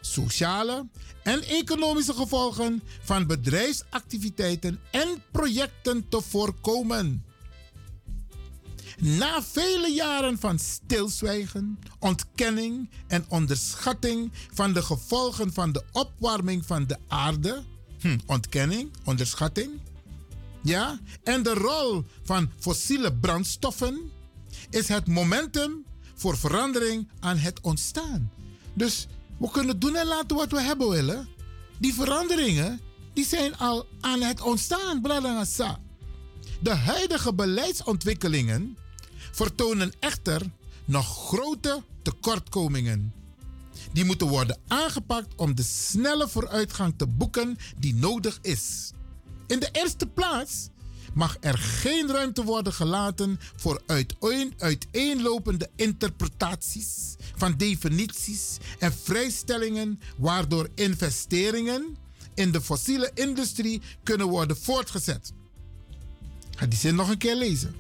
sociale en economische gevolgen van bedrijfsactiviteiten en projecten te voorkomen. Na vele jaren van stilzwijgen, ontkenning en onderschatting van de gevolgen van de opwarming van de aarde, hm, ontkenning, onderschatting, ja, en de rol van fossiele brandstoffen, is het momentum voor verandering aan het ontstaan. Dus we kunnen doen en laten wat we hebben willen. Die veranderingen die zijn al aan het ontstaan, Bradangasa. De huidige beleidsontwikkelingen vertonen echter nog grote tekortkomingen. Die moeten worden aangepakt om de snelle vooruitgang te boeken die nodig is. In de eerste plaats mag er geen ruimte worden gelaten voor uiteen, uiteenlopende interpretaties van definities en vrijstellingen waardoor investeringen in de fossiele industrie kunnen worden voortgezet. Ga die zin nog een keer lezen.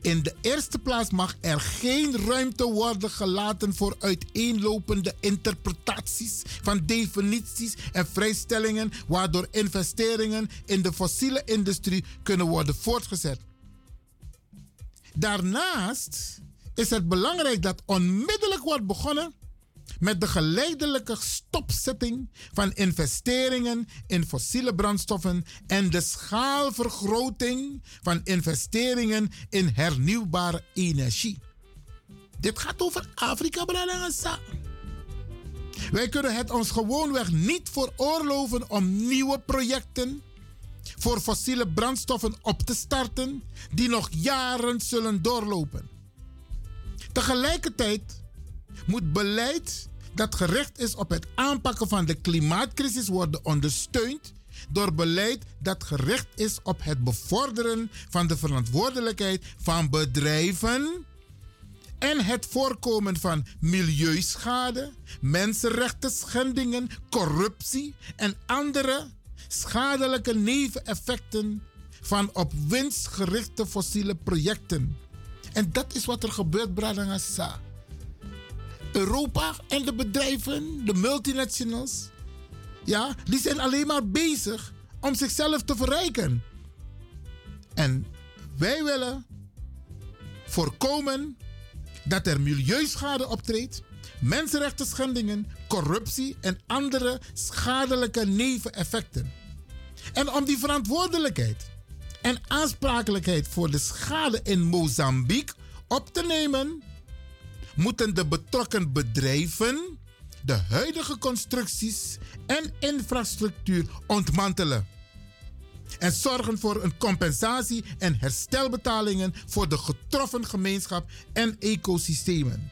In de eerste plaats mag er geen ruimte worden gelaten voor uiteenlopende interpretaties van definities en vrijstellingen, waardoor investeringen in de fossiele industrie kunnen worden voortgezet. Daarnaast is het belangrijk dat onmiddellijk wordt begonnen met de geleidelijke stopzetting van investeringen in fossiele brandstoffen en de schaalvergroting van investeringen in hernieuwbare energie. Dit gaat over Afrika, Branagasa. Wij kunnen het ons gewoonweg niet veroorloven om nieuwe projecten voor fossiele brandstoffen op te starten die nog jaren zullen doorlopen. Tegelijkertijd moet beleid dat gericht is op het aanpakken van de klimaatcrisis worden ondersteund door beleid dat gericht is op het bevorderen van de verantwoordelijkheid van bedrijven en het voorkomen van milieuschade, mensenrechten schendingen, corruptie en andere schadelijke neveneffecten van op winst gerichte fossiele projecten. En dat is wat er gebeurt, Bradangasa. Europa en de bedrijven, de multinationals, ja, die zijn alleen maar bezig om zichzelf te verrijken. En wij willen voorkomen dat er milieuschade optreedt, mensenrechten schendingen, corruptie en andere schadelijke neveneffecten. En om die verantwoordelijkheid en aansprakelijkheid voor de schade in Mozambique op te nemen, moeten de betrokken bedrijven de huidige constructies en infrastructuur ontmantelen. En zorgen voor een compensatie en herstelbetalingen voor de getroffen gemeenschap en ecosystemen.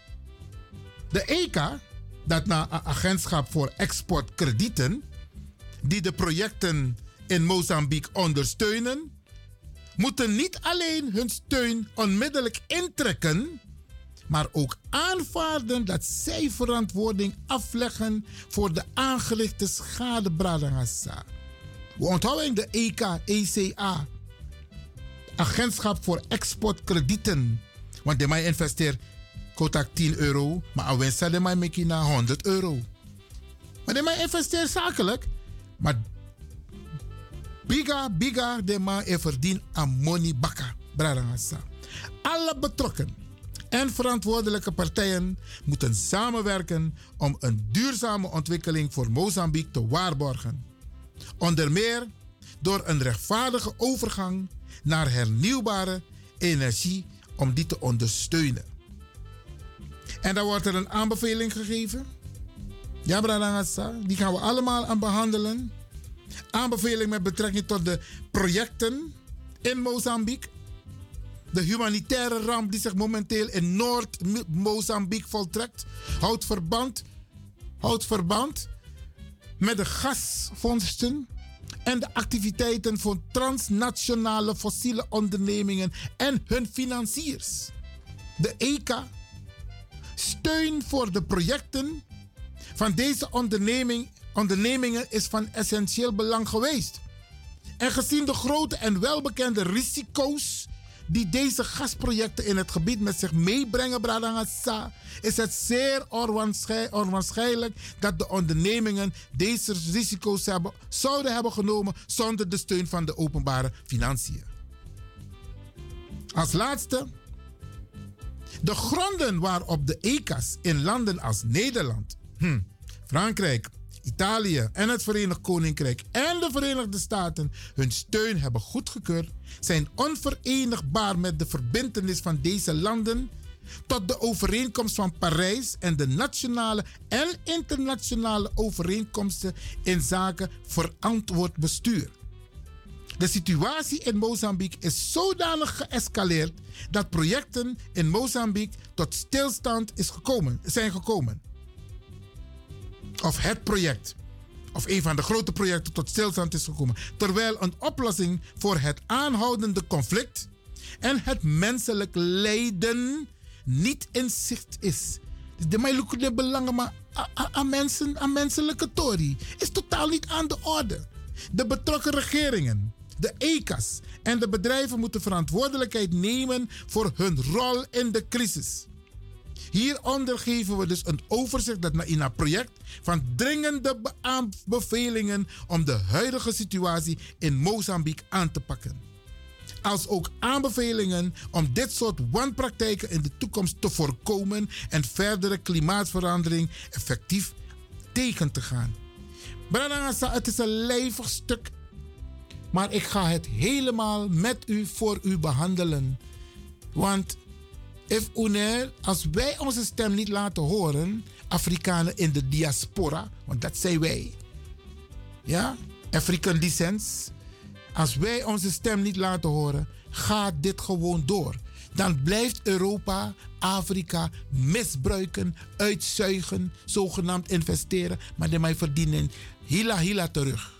De ECA, dat na een agentschap voor exportkredieten, die de projecten in Mozambique ondersteunen, moeten niet alleen hun steun onmiddellijk intrekken, maar ook aanvaarden dat zij verantwoording afleggen voor de aangerichte schade Bradangasa. We onthouden de EK, ECA, Agentschap voor Exportkredieten. Want de mij investeert kotak 10 euro, maar aan winst de mij make na 100 euro. Maar de mij investeert zakelijk, maar biga, biga, de mij verdient aan money bakka. Alle betrokken en verantwoordelijke partijen moeten samenwerken om een duurzame ontwikkeling voor Mozambique te waarborgen. Onder meer door een rechtvaardige overgang naar hernieuwbare energie om die te ondersteunen. En dan wordt er een aanbeveling gegeven. Ja, Bradangasa, die gaan we allemaal aan behandelen. Aanbeveling met betrekking tot de projecten in Mozambique de humanitaire ramp die zich momenteel in Noord-Mozambique voltrekt, houdt verband, houdt verband met de gasvondsten en de activiteiten van transnationale fossiele ondernemingen en hun financiers. De ECA. Steun voor de projecten van deze onderneming, ondernemingen is van essentieel belang geweest. En gezien de grote en welbekende risico's die deze gasprojecten in het gebied met zich meebrengen, Bradangasa, is het zeer onwaarschij- onwaarschijnlijk dat de ondernemingen deze risico's hebben, zouden hebben genomen zonder de steun van de openbare financiën. Als laatste, de gronden waarop de ECA's in landen als Nederland, hm, Frankrijk, Italië en het Verenigd Koninkrijk en de Verenigde Staten hun steun hebben goedgekeurd, zijn onverenigbaar met de verbintenis van deze landen tot de overeenkomst van Parijs en de nationale en internationale overeenkomsten in zaken verantwoord bestuur. De situatie in Mozambique is zodanig geëscaleerd dat projecten in Mozambique tot stilstand is gekomen, zijn gekomen. Of het project, of een van de grote projecten tot stilstand is gekomen. Terwijl een oplossing voor het aanhoudende conflict en het menselijk lijden niet in zicht is. De mij de belangen maar aan mensen, aan menselijke tori is totaal niet aan de orde. De betrokken regeringen, de ECA's en de bedrijven moeten verantwoordelijkheid nemen voor hun rol in de crisis. Hieronder geven we dus een overzicht dat in een project van dringende be- aanbevelingen om de huidige situatie in Mozambique aan te pakken. Als ook aanbevelingen om dit soort wanpraktijken in de toekomst te voorkomen en verdere klimaatverandering effectief tegen te gaan. Branagasa, het is een lijvig stuk, maar ik ga het helemaal met u voor u behandelen. Want als wij onze stem niet laten horen, Afrikanen in de diaspora, want dat zijn wij, ja, African descents, als wij onze stem niet laten horen, gaat dit gewoon door. Dan blijft Europa Afrika misbruiken, uitzuigen, zogenaamd investeren, maar de mij verdienen hila hila terug.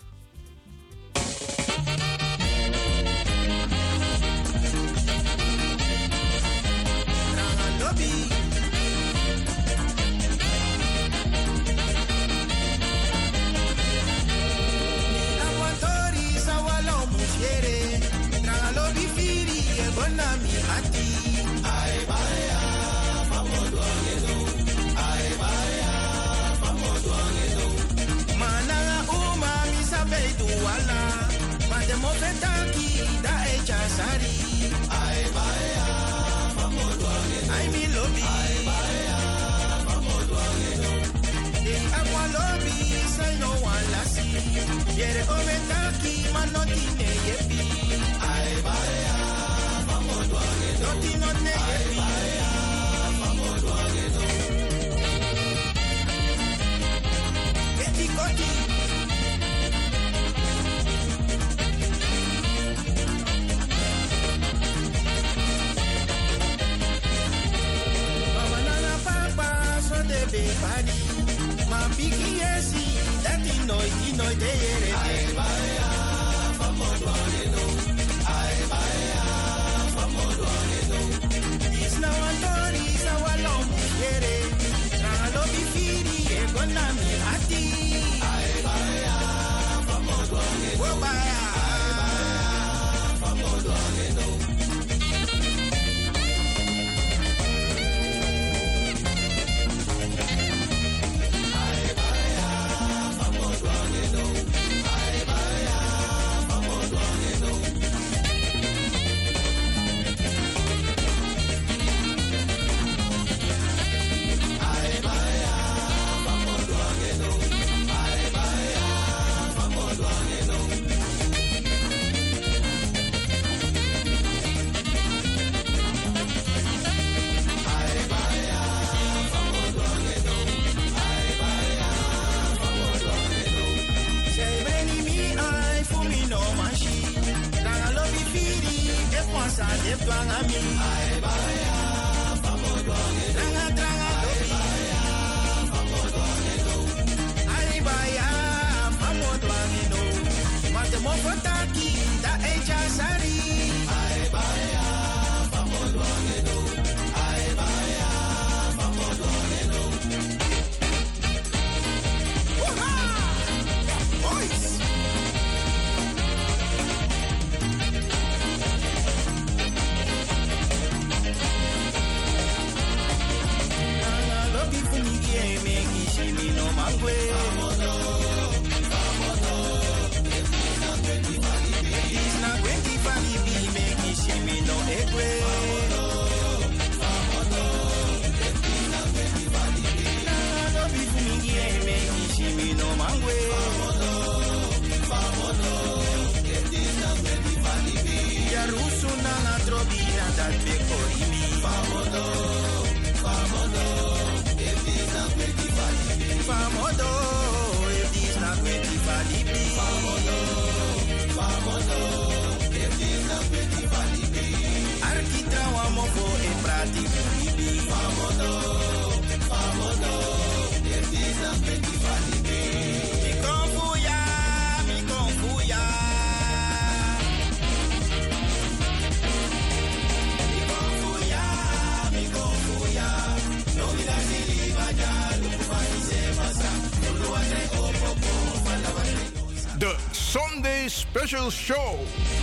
Mate mo fetaki da echa sari Ai baya famoso agedo Ai mi lobi Ai baya famoso agedo Dei agua lobi say no one la see Yere ometaki mano tine yepi Ai baya vamos to agedo No tino ne yepi Ai baya vamos to agedo Eti koti de be body Ma bigi yesi dati noi ti noi te yere Ai baya vamos to agedo Ai baya vamos to agedo Is na wantori sa walom yere. Na lo bifiri e gonna mi ati. Ai baya vamos to agedo Wo baya twangami tranga tranga ali baya famo twangi no mate mo fotaki da echa sari me kishimi no egwe. Vamono, vamono. Nana lobi funigi e me kishimi no mangwe. Vamono, vamono. It's not when the funny be. Ya rusu nana trobi na dat be Sunday Special Show.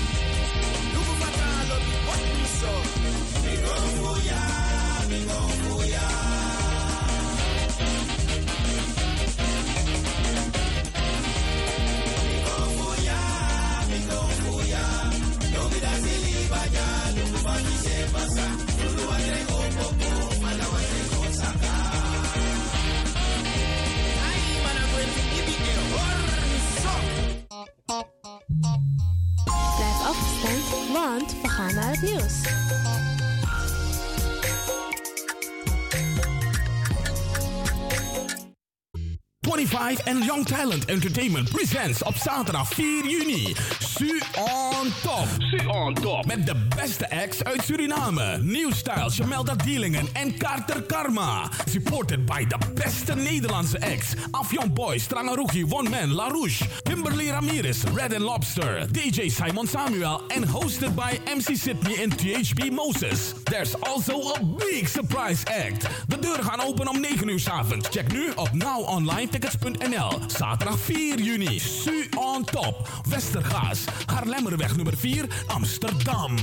And Young Talent Entertainment presents op zaterdag 4 juni Su on Top. Su on Top. Met de beste acts uit Suriname. New Style, Jamelda Dielingen en Carter Karma. Supported by de beste Nederlandse acts. Afjon Boy, Strangaruki, One Man, LaRouche. Kimberly Ramirez, Red and Lobster. DJ Simon Samuel. En hosted by MC Sydney and THB Moses. There's also a big surprise act. De deuren gaan open om 9 uur 's avonds. Check nu op nowonlinetickets.nl. Zaterdag 4 juni. Su on top. Westergaas. Haarlemmerweg nummer 4, Amsterdam.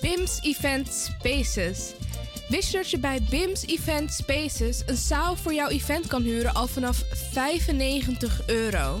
BIMS Event Spaces. Wist je dat je bij BIMS Event Spaces een zaal voor jouw event kan huren al vanaf 95 euro?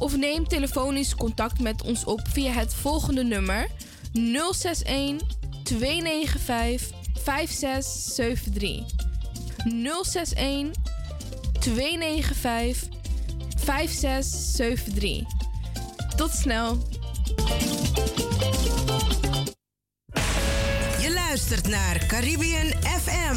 of neem telefonisch contact met ons op via het volgende nummer 061 295 5673. 061 295 5673. Tot snel. Je luistert naar Caribbean FM,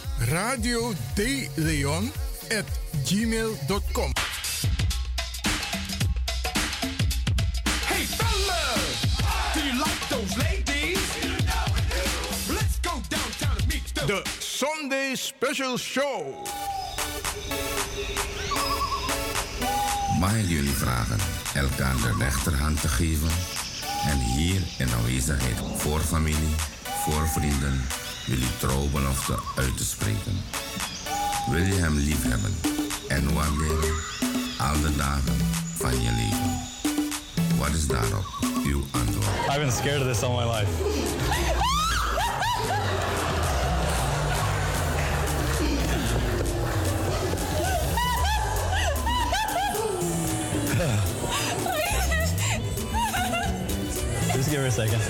radio de at gmail.com. Hey fellas, do you like those ladies? Let's go downtown and meet. The Sunday Special Show. Mag jullie vragen elkaar de rechterhand te geven en hier in aanwezigheid voor familie, voor vrienden wil u trouw uit te spreken. Wil je hem liefhebben en waarderen al de dagen van je leven? Wat is daarop uw antwoord? I've been scared of this all my life. Just give her a second.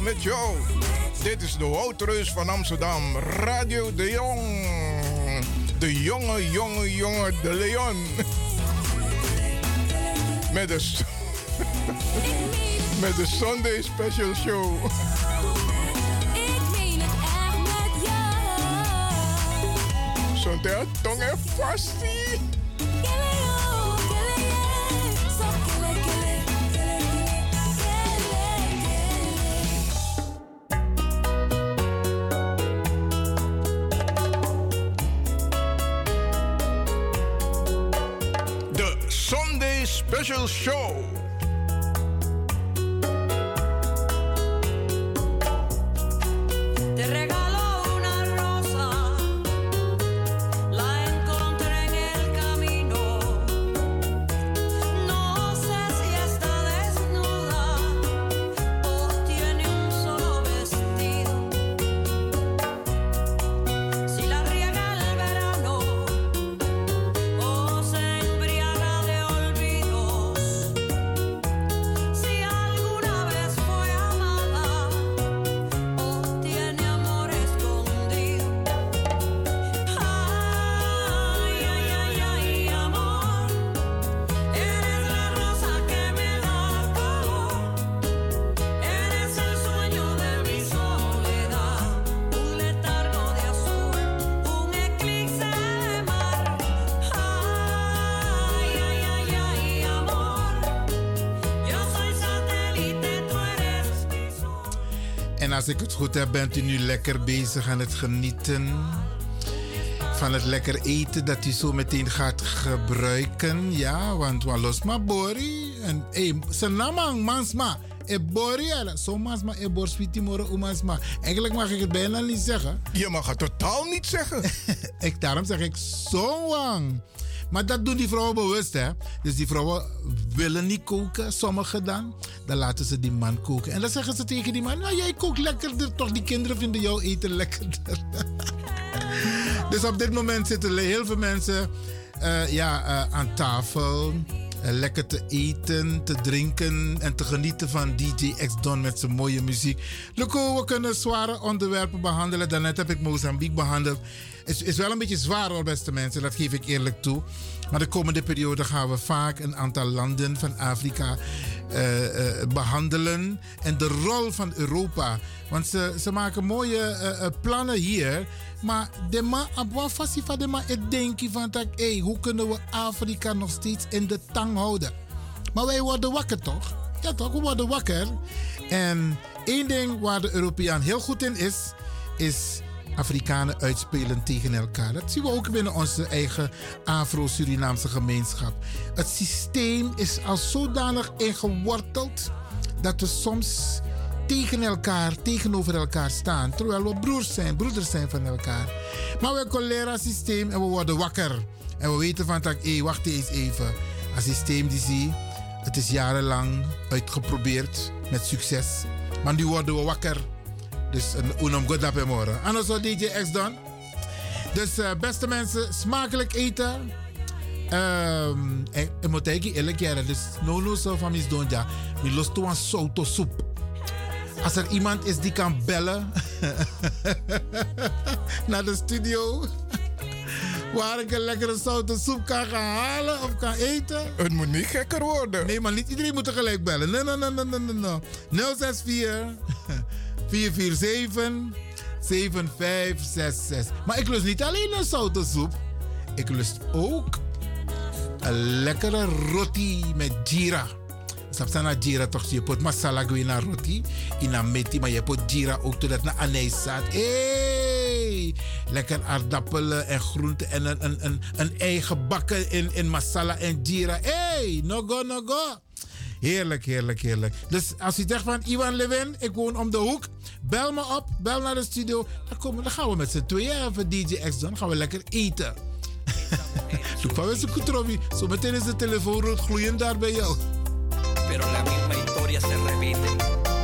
met jou. Dit is de Woutreus van Amsterdam, Radio de Jong. De jonge, jonge, jonge De Leon. Met de, met de Sunday Special Show. Zo'n tong en vastie. Goed heb, bent u nu lekker bezig aan het genieten van het lekker eten dat u zo meteen gaat gebruiken. Ja, want wat los maar bori. En hey, senamang mansma. E bori ala. Zo mansma e bor switi moro umansma. Eigenlijk mag ik het bijna niet zeggen. Je mag het totaal niet zeggen. ik, daarom zeg ik zo wang. Maar dat doen die vrouwen bewust, hè. Dus die vrouwen willen niet koken, sommigen dan. Dan laten ze die man koken. En dan zeggen ze tegen die man, nou jij kookt lekkerder toch. Die kinderen vinden jouw eten lekkerder. Dus op dit moment zitten heel veel mensen eh, ja, eh, aan tafel. eh, lekker te eten, te drinken en te genieten van DJ X Don met zijn mooie muziek. Luco, we kunnen zware onderwerpen behandelen. Daarnet heb ik Mozambique behandeld. Is, is wel een beetje zwaar hoor, beste mensen, dat geef ik eerlijk toe. Maar de komende periode gaan we vaak een aantal landen van Afrika eh, eh, behandelen. En de rol van Europa. Want ze, ze maken mooie eh, plannen hier. Maar de ma van de ma het denken van dat, hey, hoe kunnen we Afrika nog steeds in de tang houden? Maar wij worden wakker toch? Ja toch, we worden wakker. En één ding waar de Europeaan heel goed in is, is Afrikanen uitspelen tegen elkaar. Dat zien we ook binnen onze eigen Afro-Surinaamse gemeenschap. Het systeem is al zodanig ingeworteld dat we soms tegen elkaar, tegenover elkaar staan. Terwijl we broers zijn, broeders zijn van elkaar. Maar we hebben een leraarsysteem en we worden wakker. En we weten van, hé, wacht eens even. Een systeem die zie, het is jarenlang uitgeprobeerd met succes. Maar nu worden we wakker. Dus een unum good up morgen. En zo DJ X dan. Dus eh, beste mensen, smakelijk eten. Ehm ik, ik moet eerlijk zeggen, dus no no zo van mis doen ja. Mi los toe een soto soep. Als er iemand is die kan bellen naar de studio. Waar ik een lekkere zoute soep kan gaan halen of kan eten. Het moet niet gekker worden. Nee, maar niet iedereen moet tegelijk bellen. Nee, nee, nee, nee, nee, nee. 064 447 7566. Maar ik lust niet alleen een zoute soep. Ik lust ook een lekkere roti met jira. Snap je, na jira toch? Je put masala gwe na roti. In een meti, maar je put jira ook totdat na anijsaat. Hey! Lekker aardappelen en groenten en een, een, een, een ei gebakken in, in masala en jira. Hey! No go, no go. Heerlijk, heerlijk, heerlijk. Dus als je zegt van Iwan Levin, ik woon om de hoek. Bel me op, bel naar de studio. Dan, komen, dan gaan we met z'n tweeën even DJ X doen. Dan gaan we lekker eten. Doe mensen goed, Robbie. Zo meteen is de telefoon rood gloeiend daar bij jou. pero la misma historia se repite.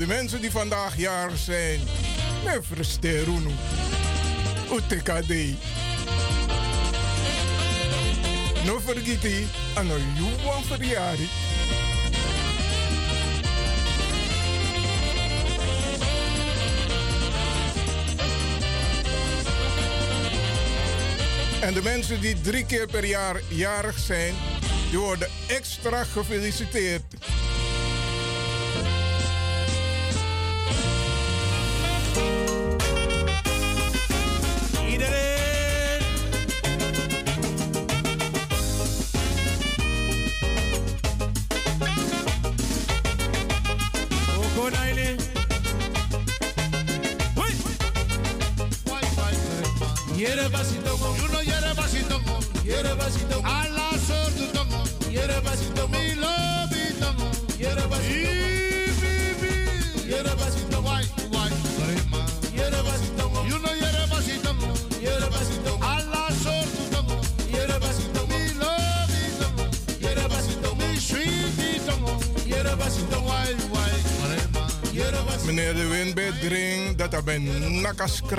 de mensen die vandaag jarig zijn. Nefresterunu. Utekade. No vergeten Ano een verjaardag. En de mensen die drie keer per jaar jarig zijn, die worden extra gefeliciteerd.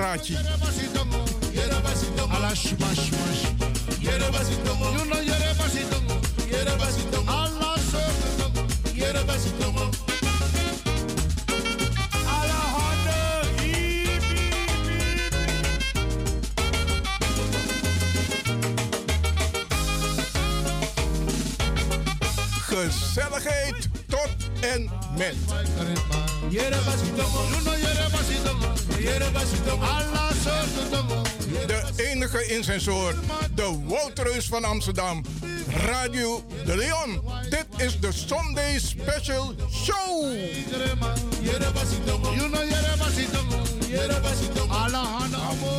praatje. in zijn soort. De Woutreus van Amsterdam. Radio De Leon. Dit is de Sunday Special Show.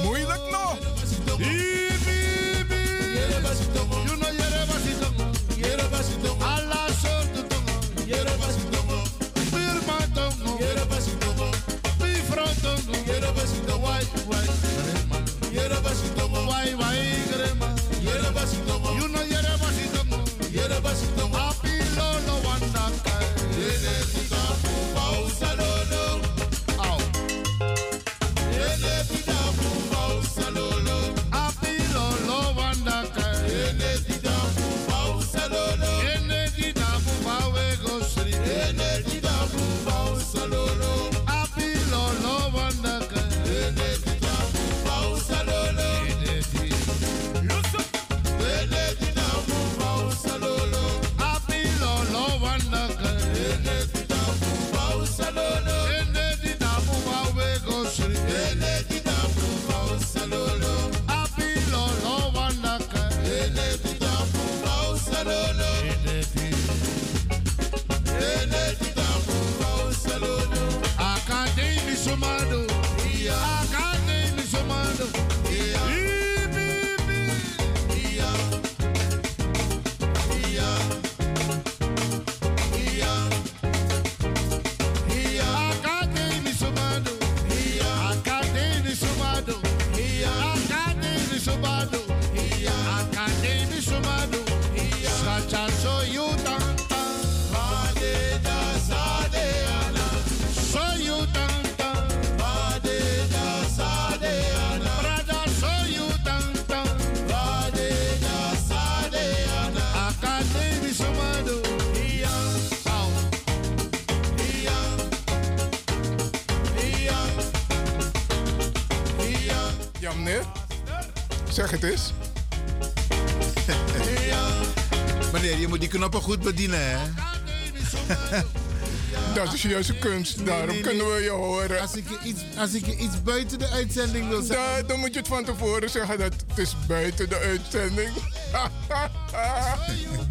Moeilijk? bedienen, hè? Dat is juist kunst, daarom kunnen we je horen. Als ik iets, als ik iets buiten de uitzending wil zeggen. Dan moet je het van tevoren zeggen dat het is buiten de uitzending.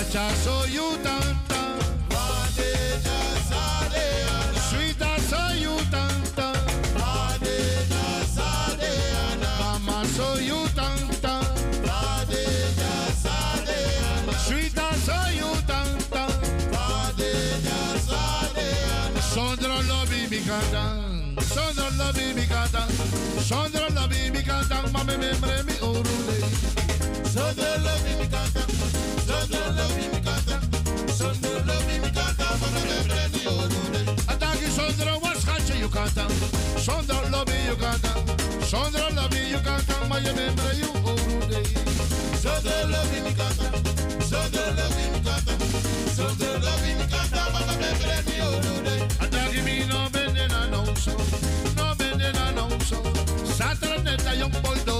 Muchacha, soy you tanta. Sweeter, soy you tanta. Mama, soy you tanta. Sweeter, soy you tanta. Sondra lo bibi cantan. Sondra lo bibi cantan. Sondra lo bibi cantan. Mame me mi orule. Sondra lo bibi cantan. Sondra lobby mi cantan. Sondra lobby mi cantan. Mame membre mi orule. Ataki Sondra was schatje you cantan. Sondra lobby you. Sondra lobby you membre you mi cantan. Sondra lobby mi cantan. Sondra lobby mi no bende na no so. No bende na no so. Mi no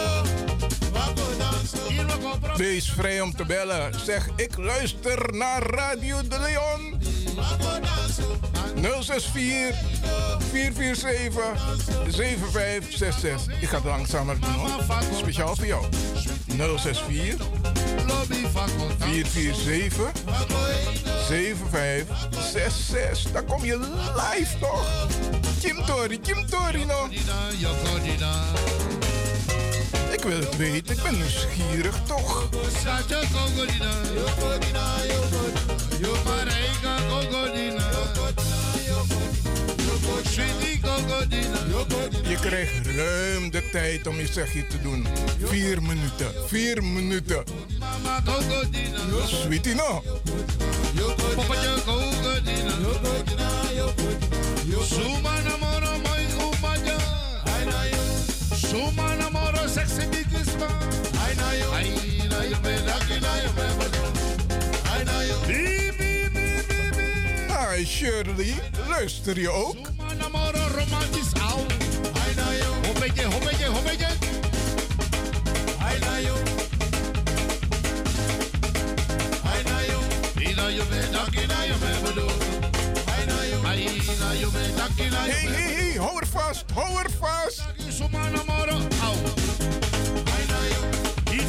Wees vrij om te bellen. Zeg, ik luister naar Radio de Leon. 064 447 7566. Ik ga het langzamer doen hoor. Speciaal voor jou. 064 447 7566. Dan kom je live toch? Kim Tori, Kim Tori no. Ik wil het weten, ik ben nieuwsgierig toch? Je krijgt ruim de tijd om je zegje te doen. Vier minuten, vier minuten. Sweetie no. Suma namoro moi umaja. Suma Hi Shirley, luister je ook? Hey, hey, hey, hou er vast, hou er vast.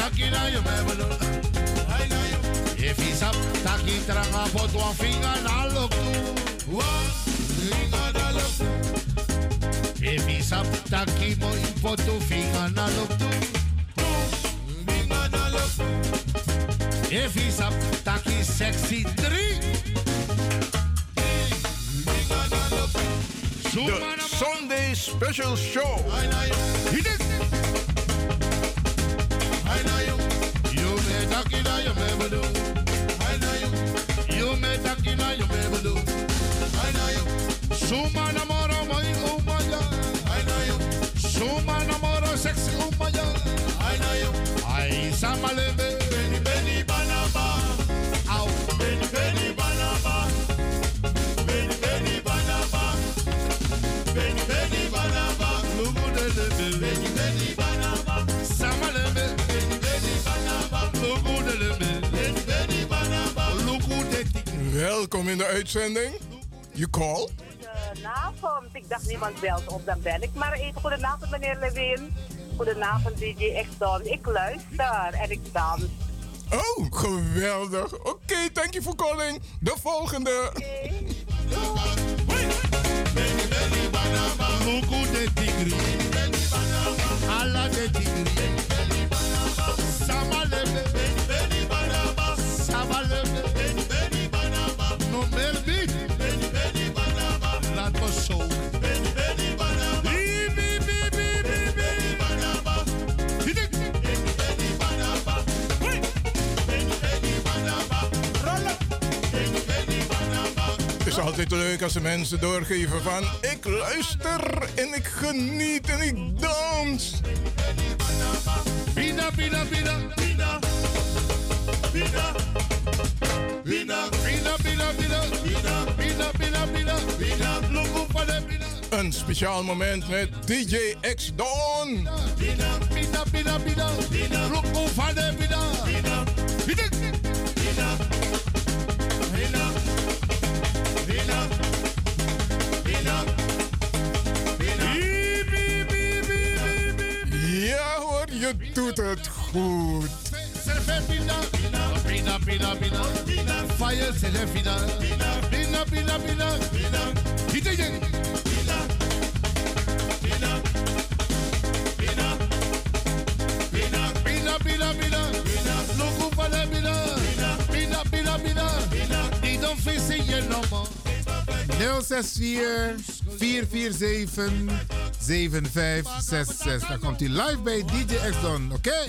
You be lucky na you me bado. Ai na yo. If he's up, taki tranga pot one finger na look to. One finger na look to. If he's up, taki mo pot two finger na look to. Two finger na look to. If he's up, taki sexy three. The Sunday Special Show. Hit it. I You in your memory. I know you. You your memory. I know you. Suma namoro moi. I know you. Suma namoro sexy. I know you. Welkom in de uitzending. Je call. Goedenavond. Ik dacht niemand belt op, dan ben ik maar even. Goedenavond, meneer Lewin. Goedenavond, DJ Exxon. Ik luister en ik dans. Oh, geweldig. Oké, thank you for calling. De volgende. Okay. altijd leuk als de mensen doorgeven van ik luister en ik geniet en ik dans. Bida, bida, bida. Bida. Bida. Bida, bida, bida, bida. Bida, bida, bida, bida. Een speciaal moment met DJ X Dawn. Bida, bida, bida, bida. Bida, bida, bida, bida. Bida, bida. doet het goed. Bina, 064 447 7566. Dan komt hij live bij DJ X Don, oké?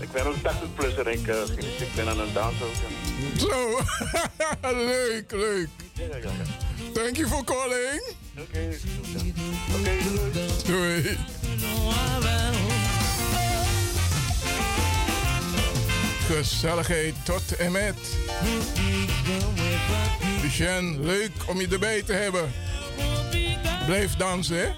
Ik ben een 80 plus en ik, ben aan het dansen. Zo, leuk, leuk. Thank you for calling. Oké, doei. Gezelligheid tot en met. Lucien, leuk om je erbij te hebben. Blijf dansen.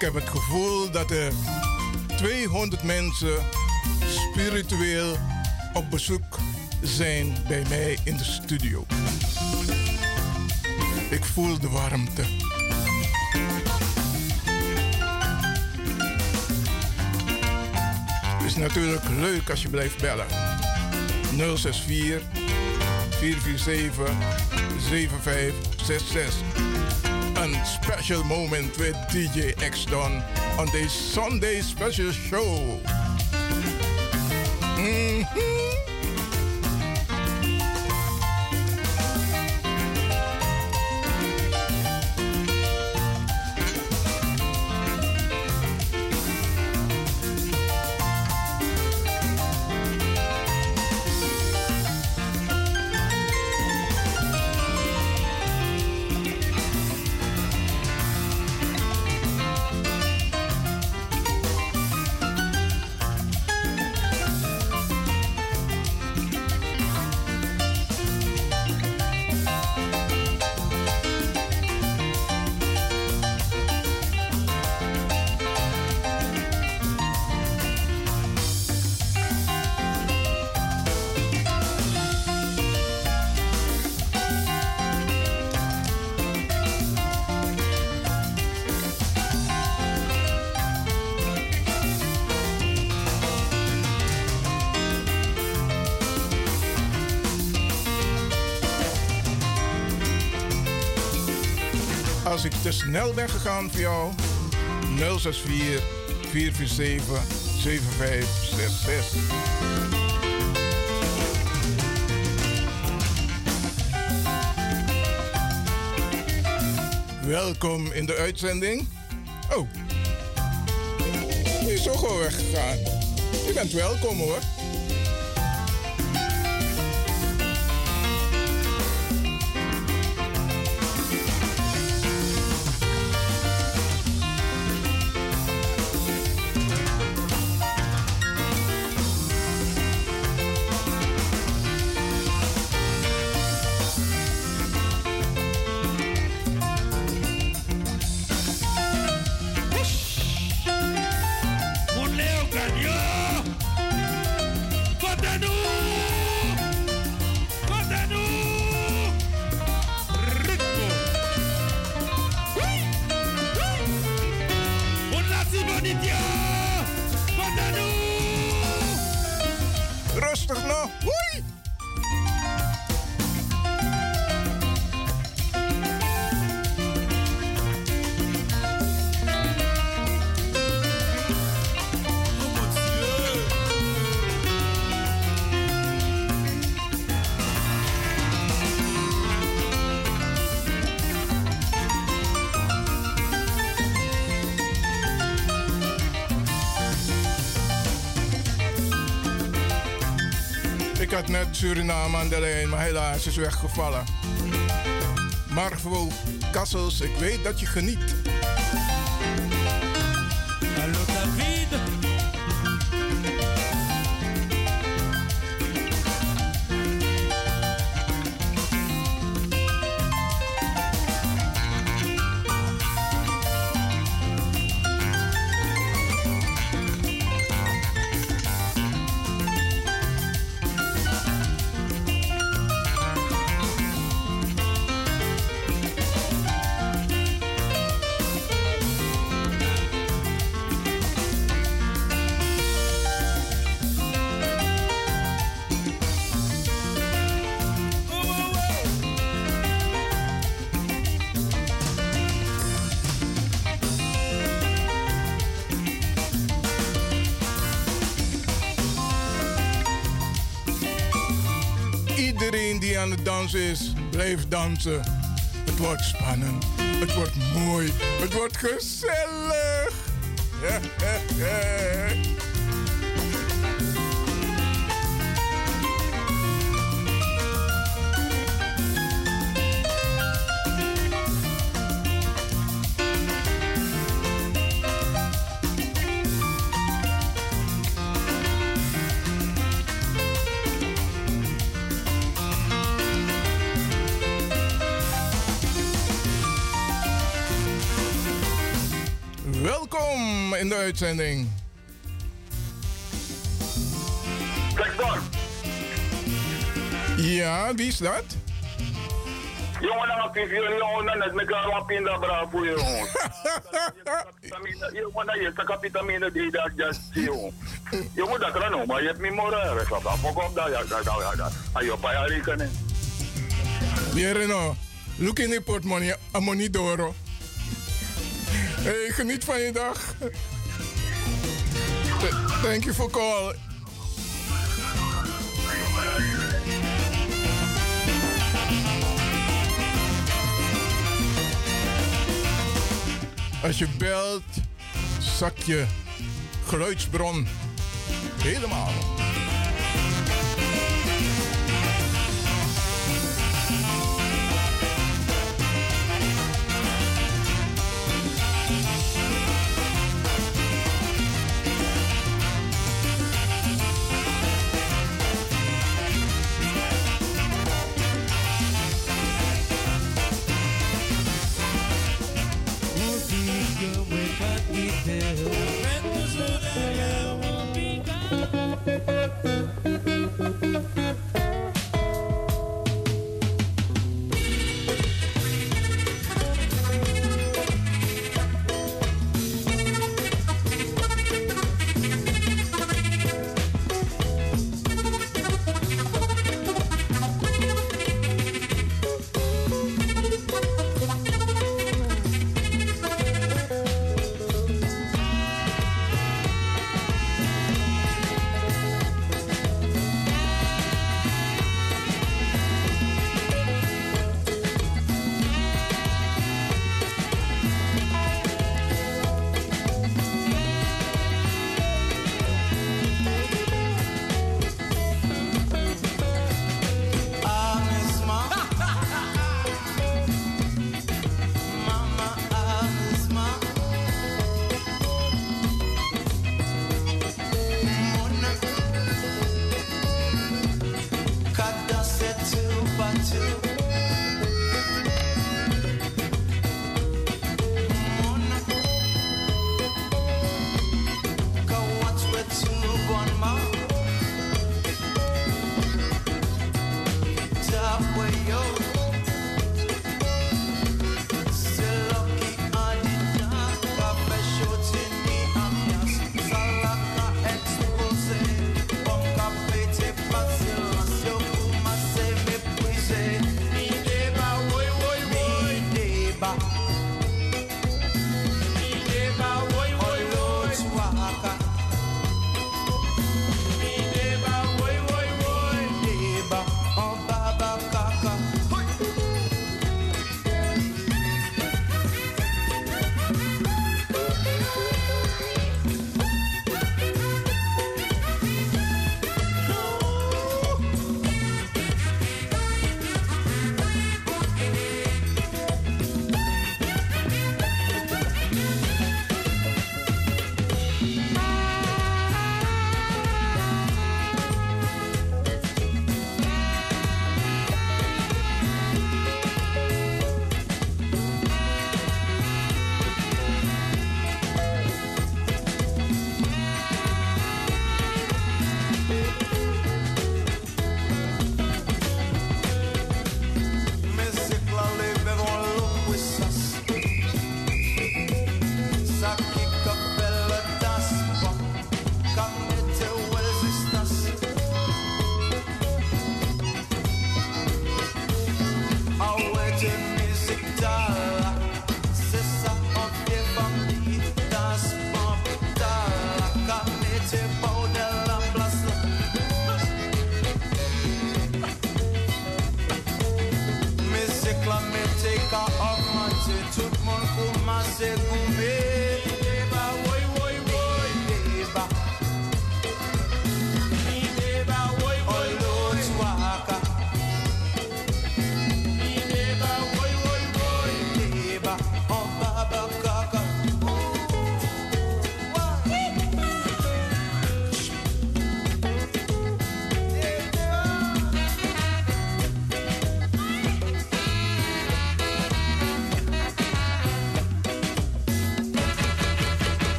Ik heb het gevoel dat er 200 mensen spiritueel op bezoek zijn bij mij in de studio. Ik voel de warmte. Het is natuurlijk leuk als je blijft bellen. 064 447 7566. A special moment with DJ X Don on this Sunday special show. Snel ben gegaan voor jou, 064 447 7566. Welkom in de uitzending. Oh, die is zo gewoon weggegaan. Je bent welkom hoor. Had net Suriname aan de maar helaas is weggevallen. Marvo Kassels, ik weet dat je geniet. Dansen. Het wordt spannend. Het wordt mooi. Het wordt gezellig. Uitzending. Ja, wie is dat? Jongen, dan heb je jongen, dan net met elkaar op in de bravo, jongen. Jongen, dan je kapitamine die dat just jongen. Jongen, dat kan ook, maar je hebt niet moraal. Dat is ook op dat, ja, dat, dat, dat. Je rekenen. Pierino, look in the portemonnee, Amonidoro. Hey, geniet van je dag. Th- Thank you for call. Als je belt, zak je geluidsbron helemaal.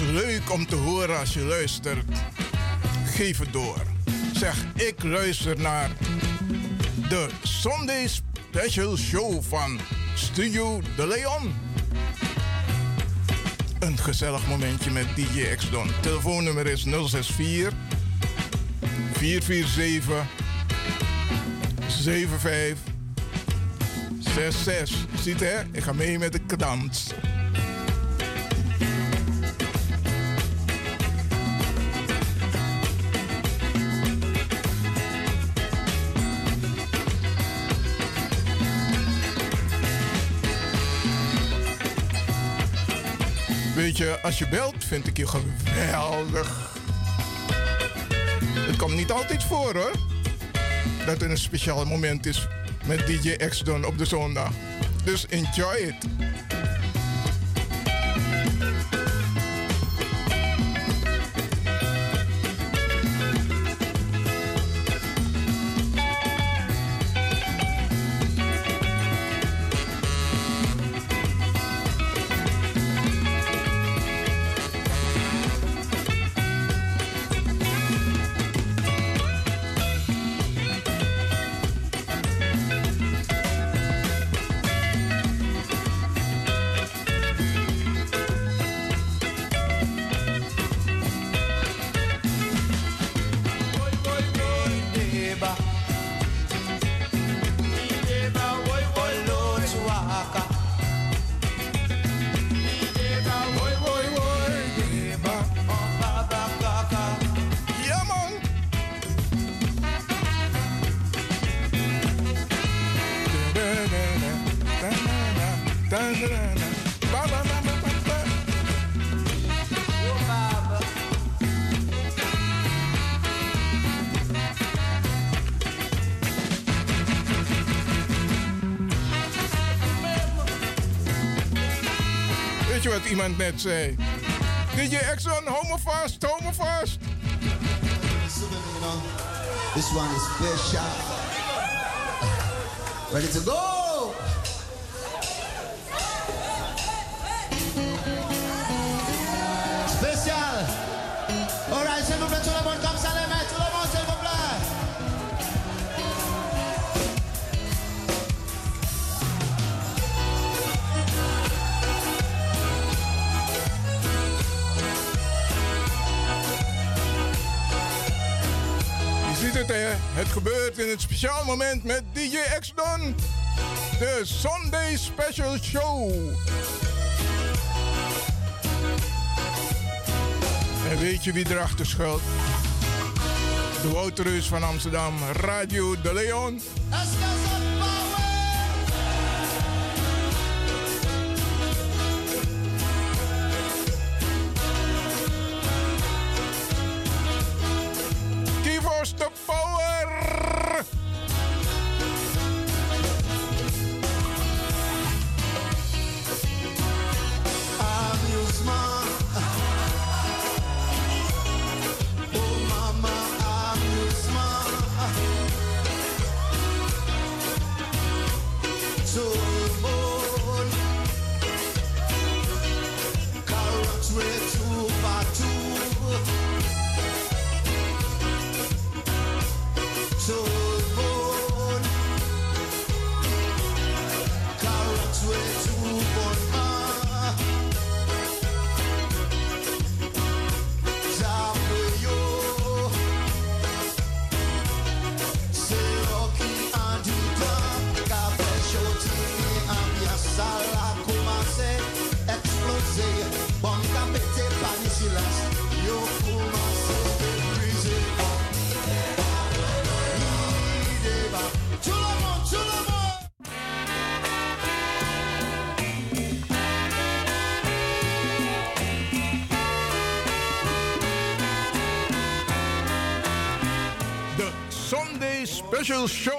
Leuk om te horen als je luistert. Geef het door. Zeg, ik luister naar de Sunday Special Show van Studio De Leon. Een gezellig momentje met DJ X-Don. Telefoonnummer is 064 447 75 66. Ziet hè? Ik ga mee met de kadans. Als je belt, vind ik je geweldig. Het komt niet altijd voor hoor. Dat er een speciaal moment is met DJ X-Don op de zondag. Dus enjoy it. Net zei? DJ Exxon, me vast. This one is special. Ready to go? Speciaal moment met DJ X-Don. De Sunday Special Show. En weet je wie erachter schuilt? De Wouterus van Amsterdam, Radio De Leon. commercial show.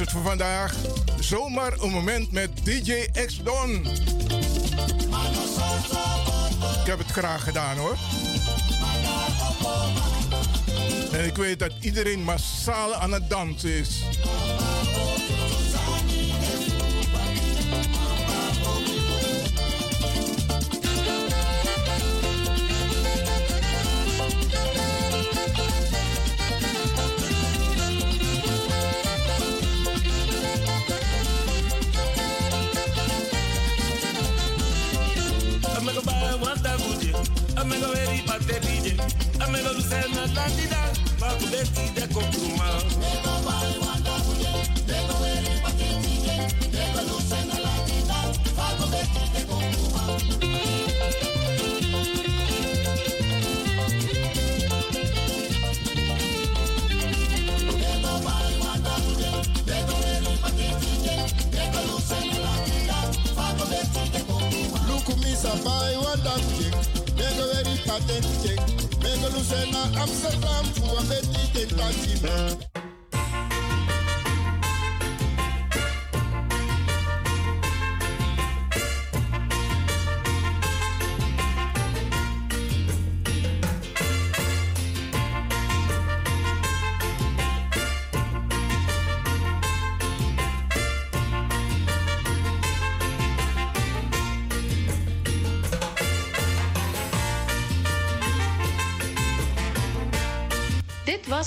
het voor vandaag. Zomaar een moment met DJ X Don. Ik heb het graag gedaan hoor. En ik weet dat iedereen massaal aan het dansen is.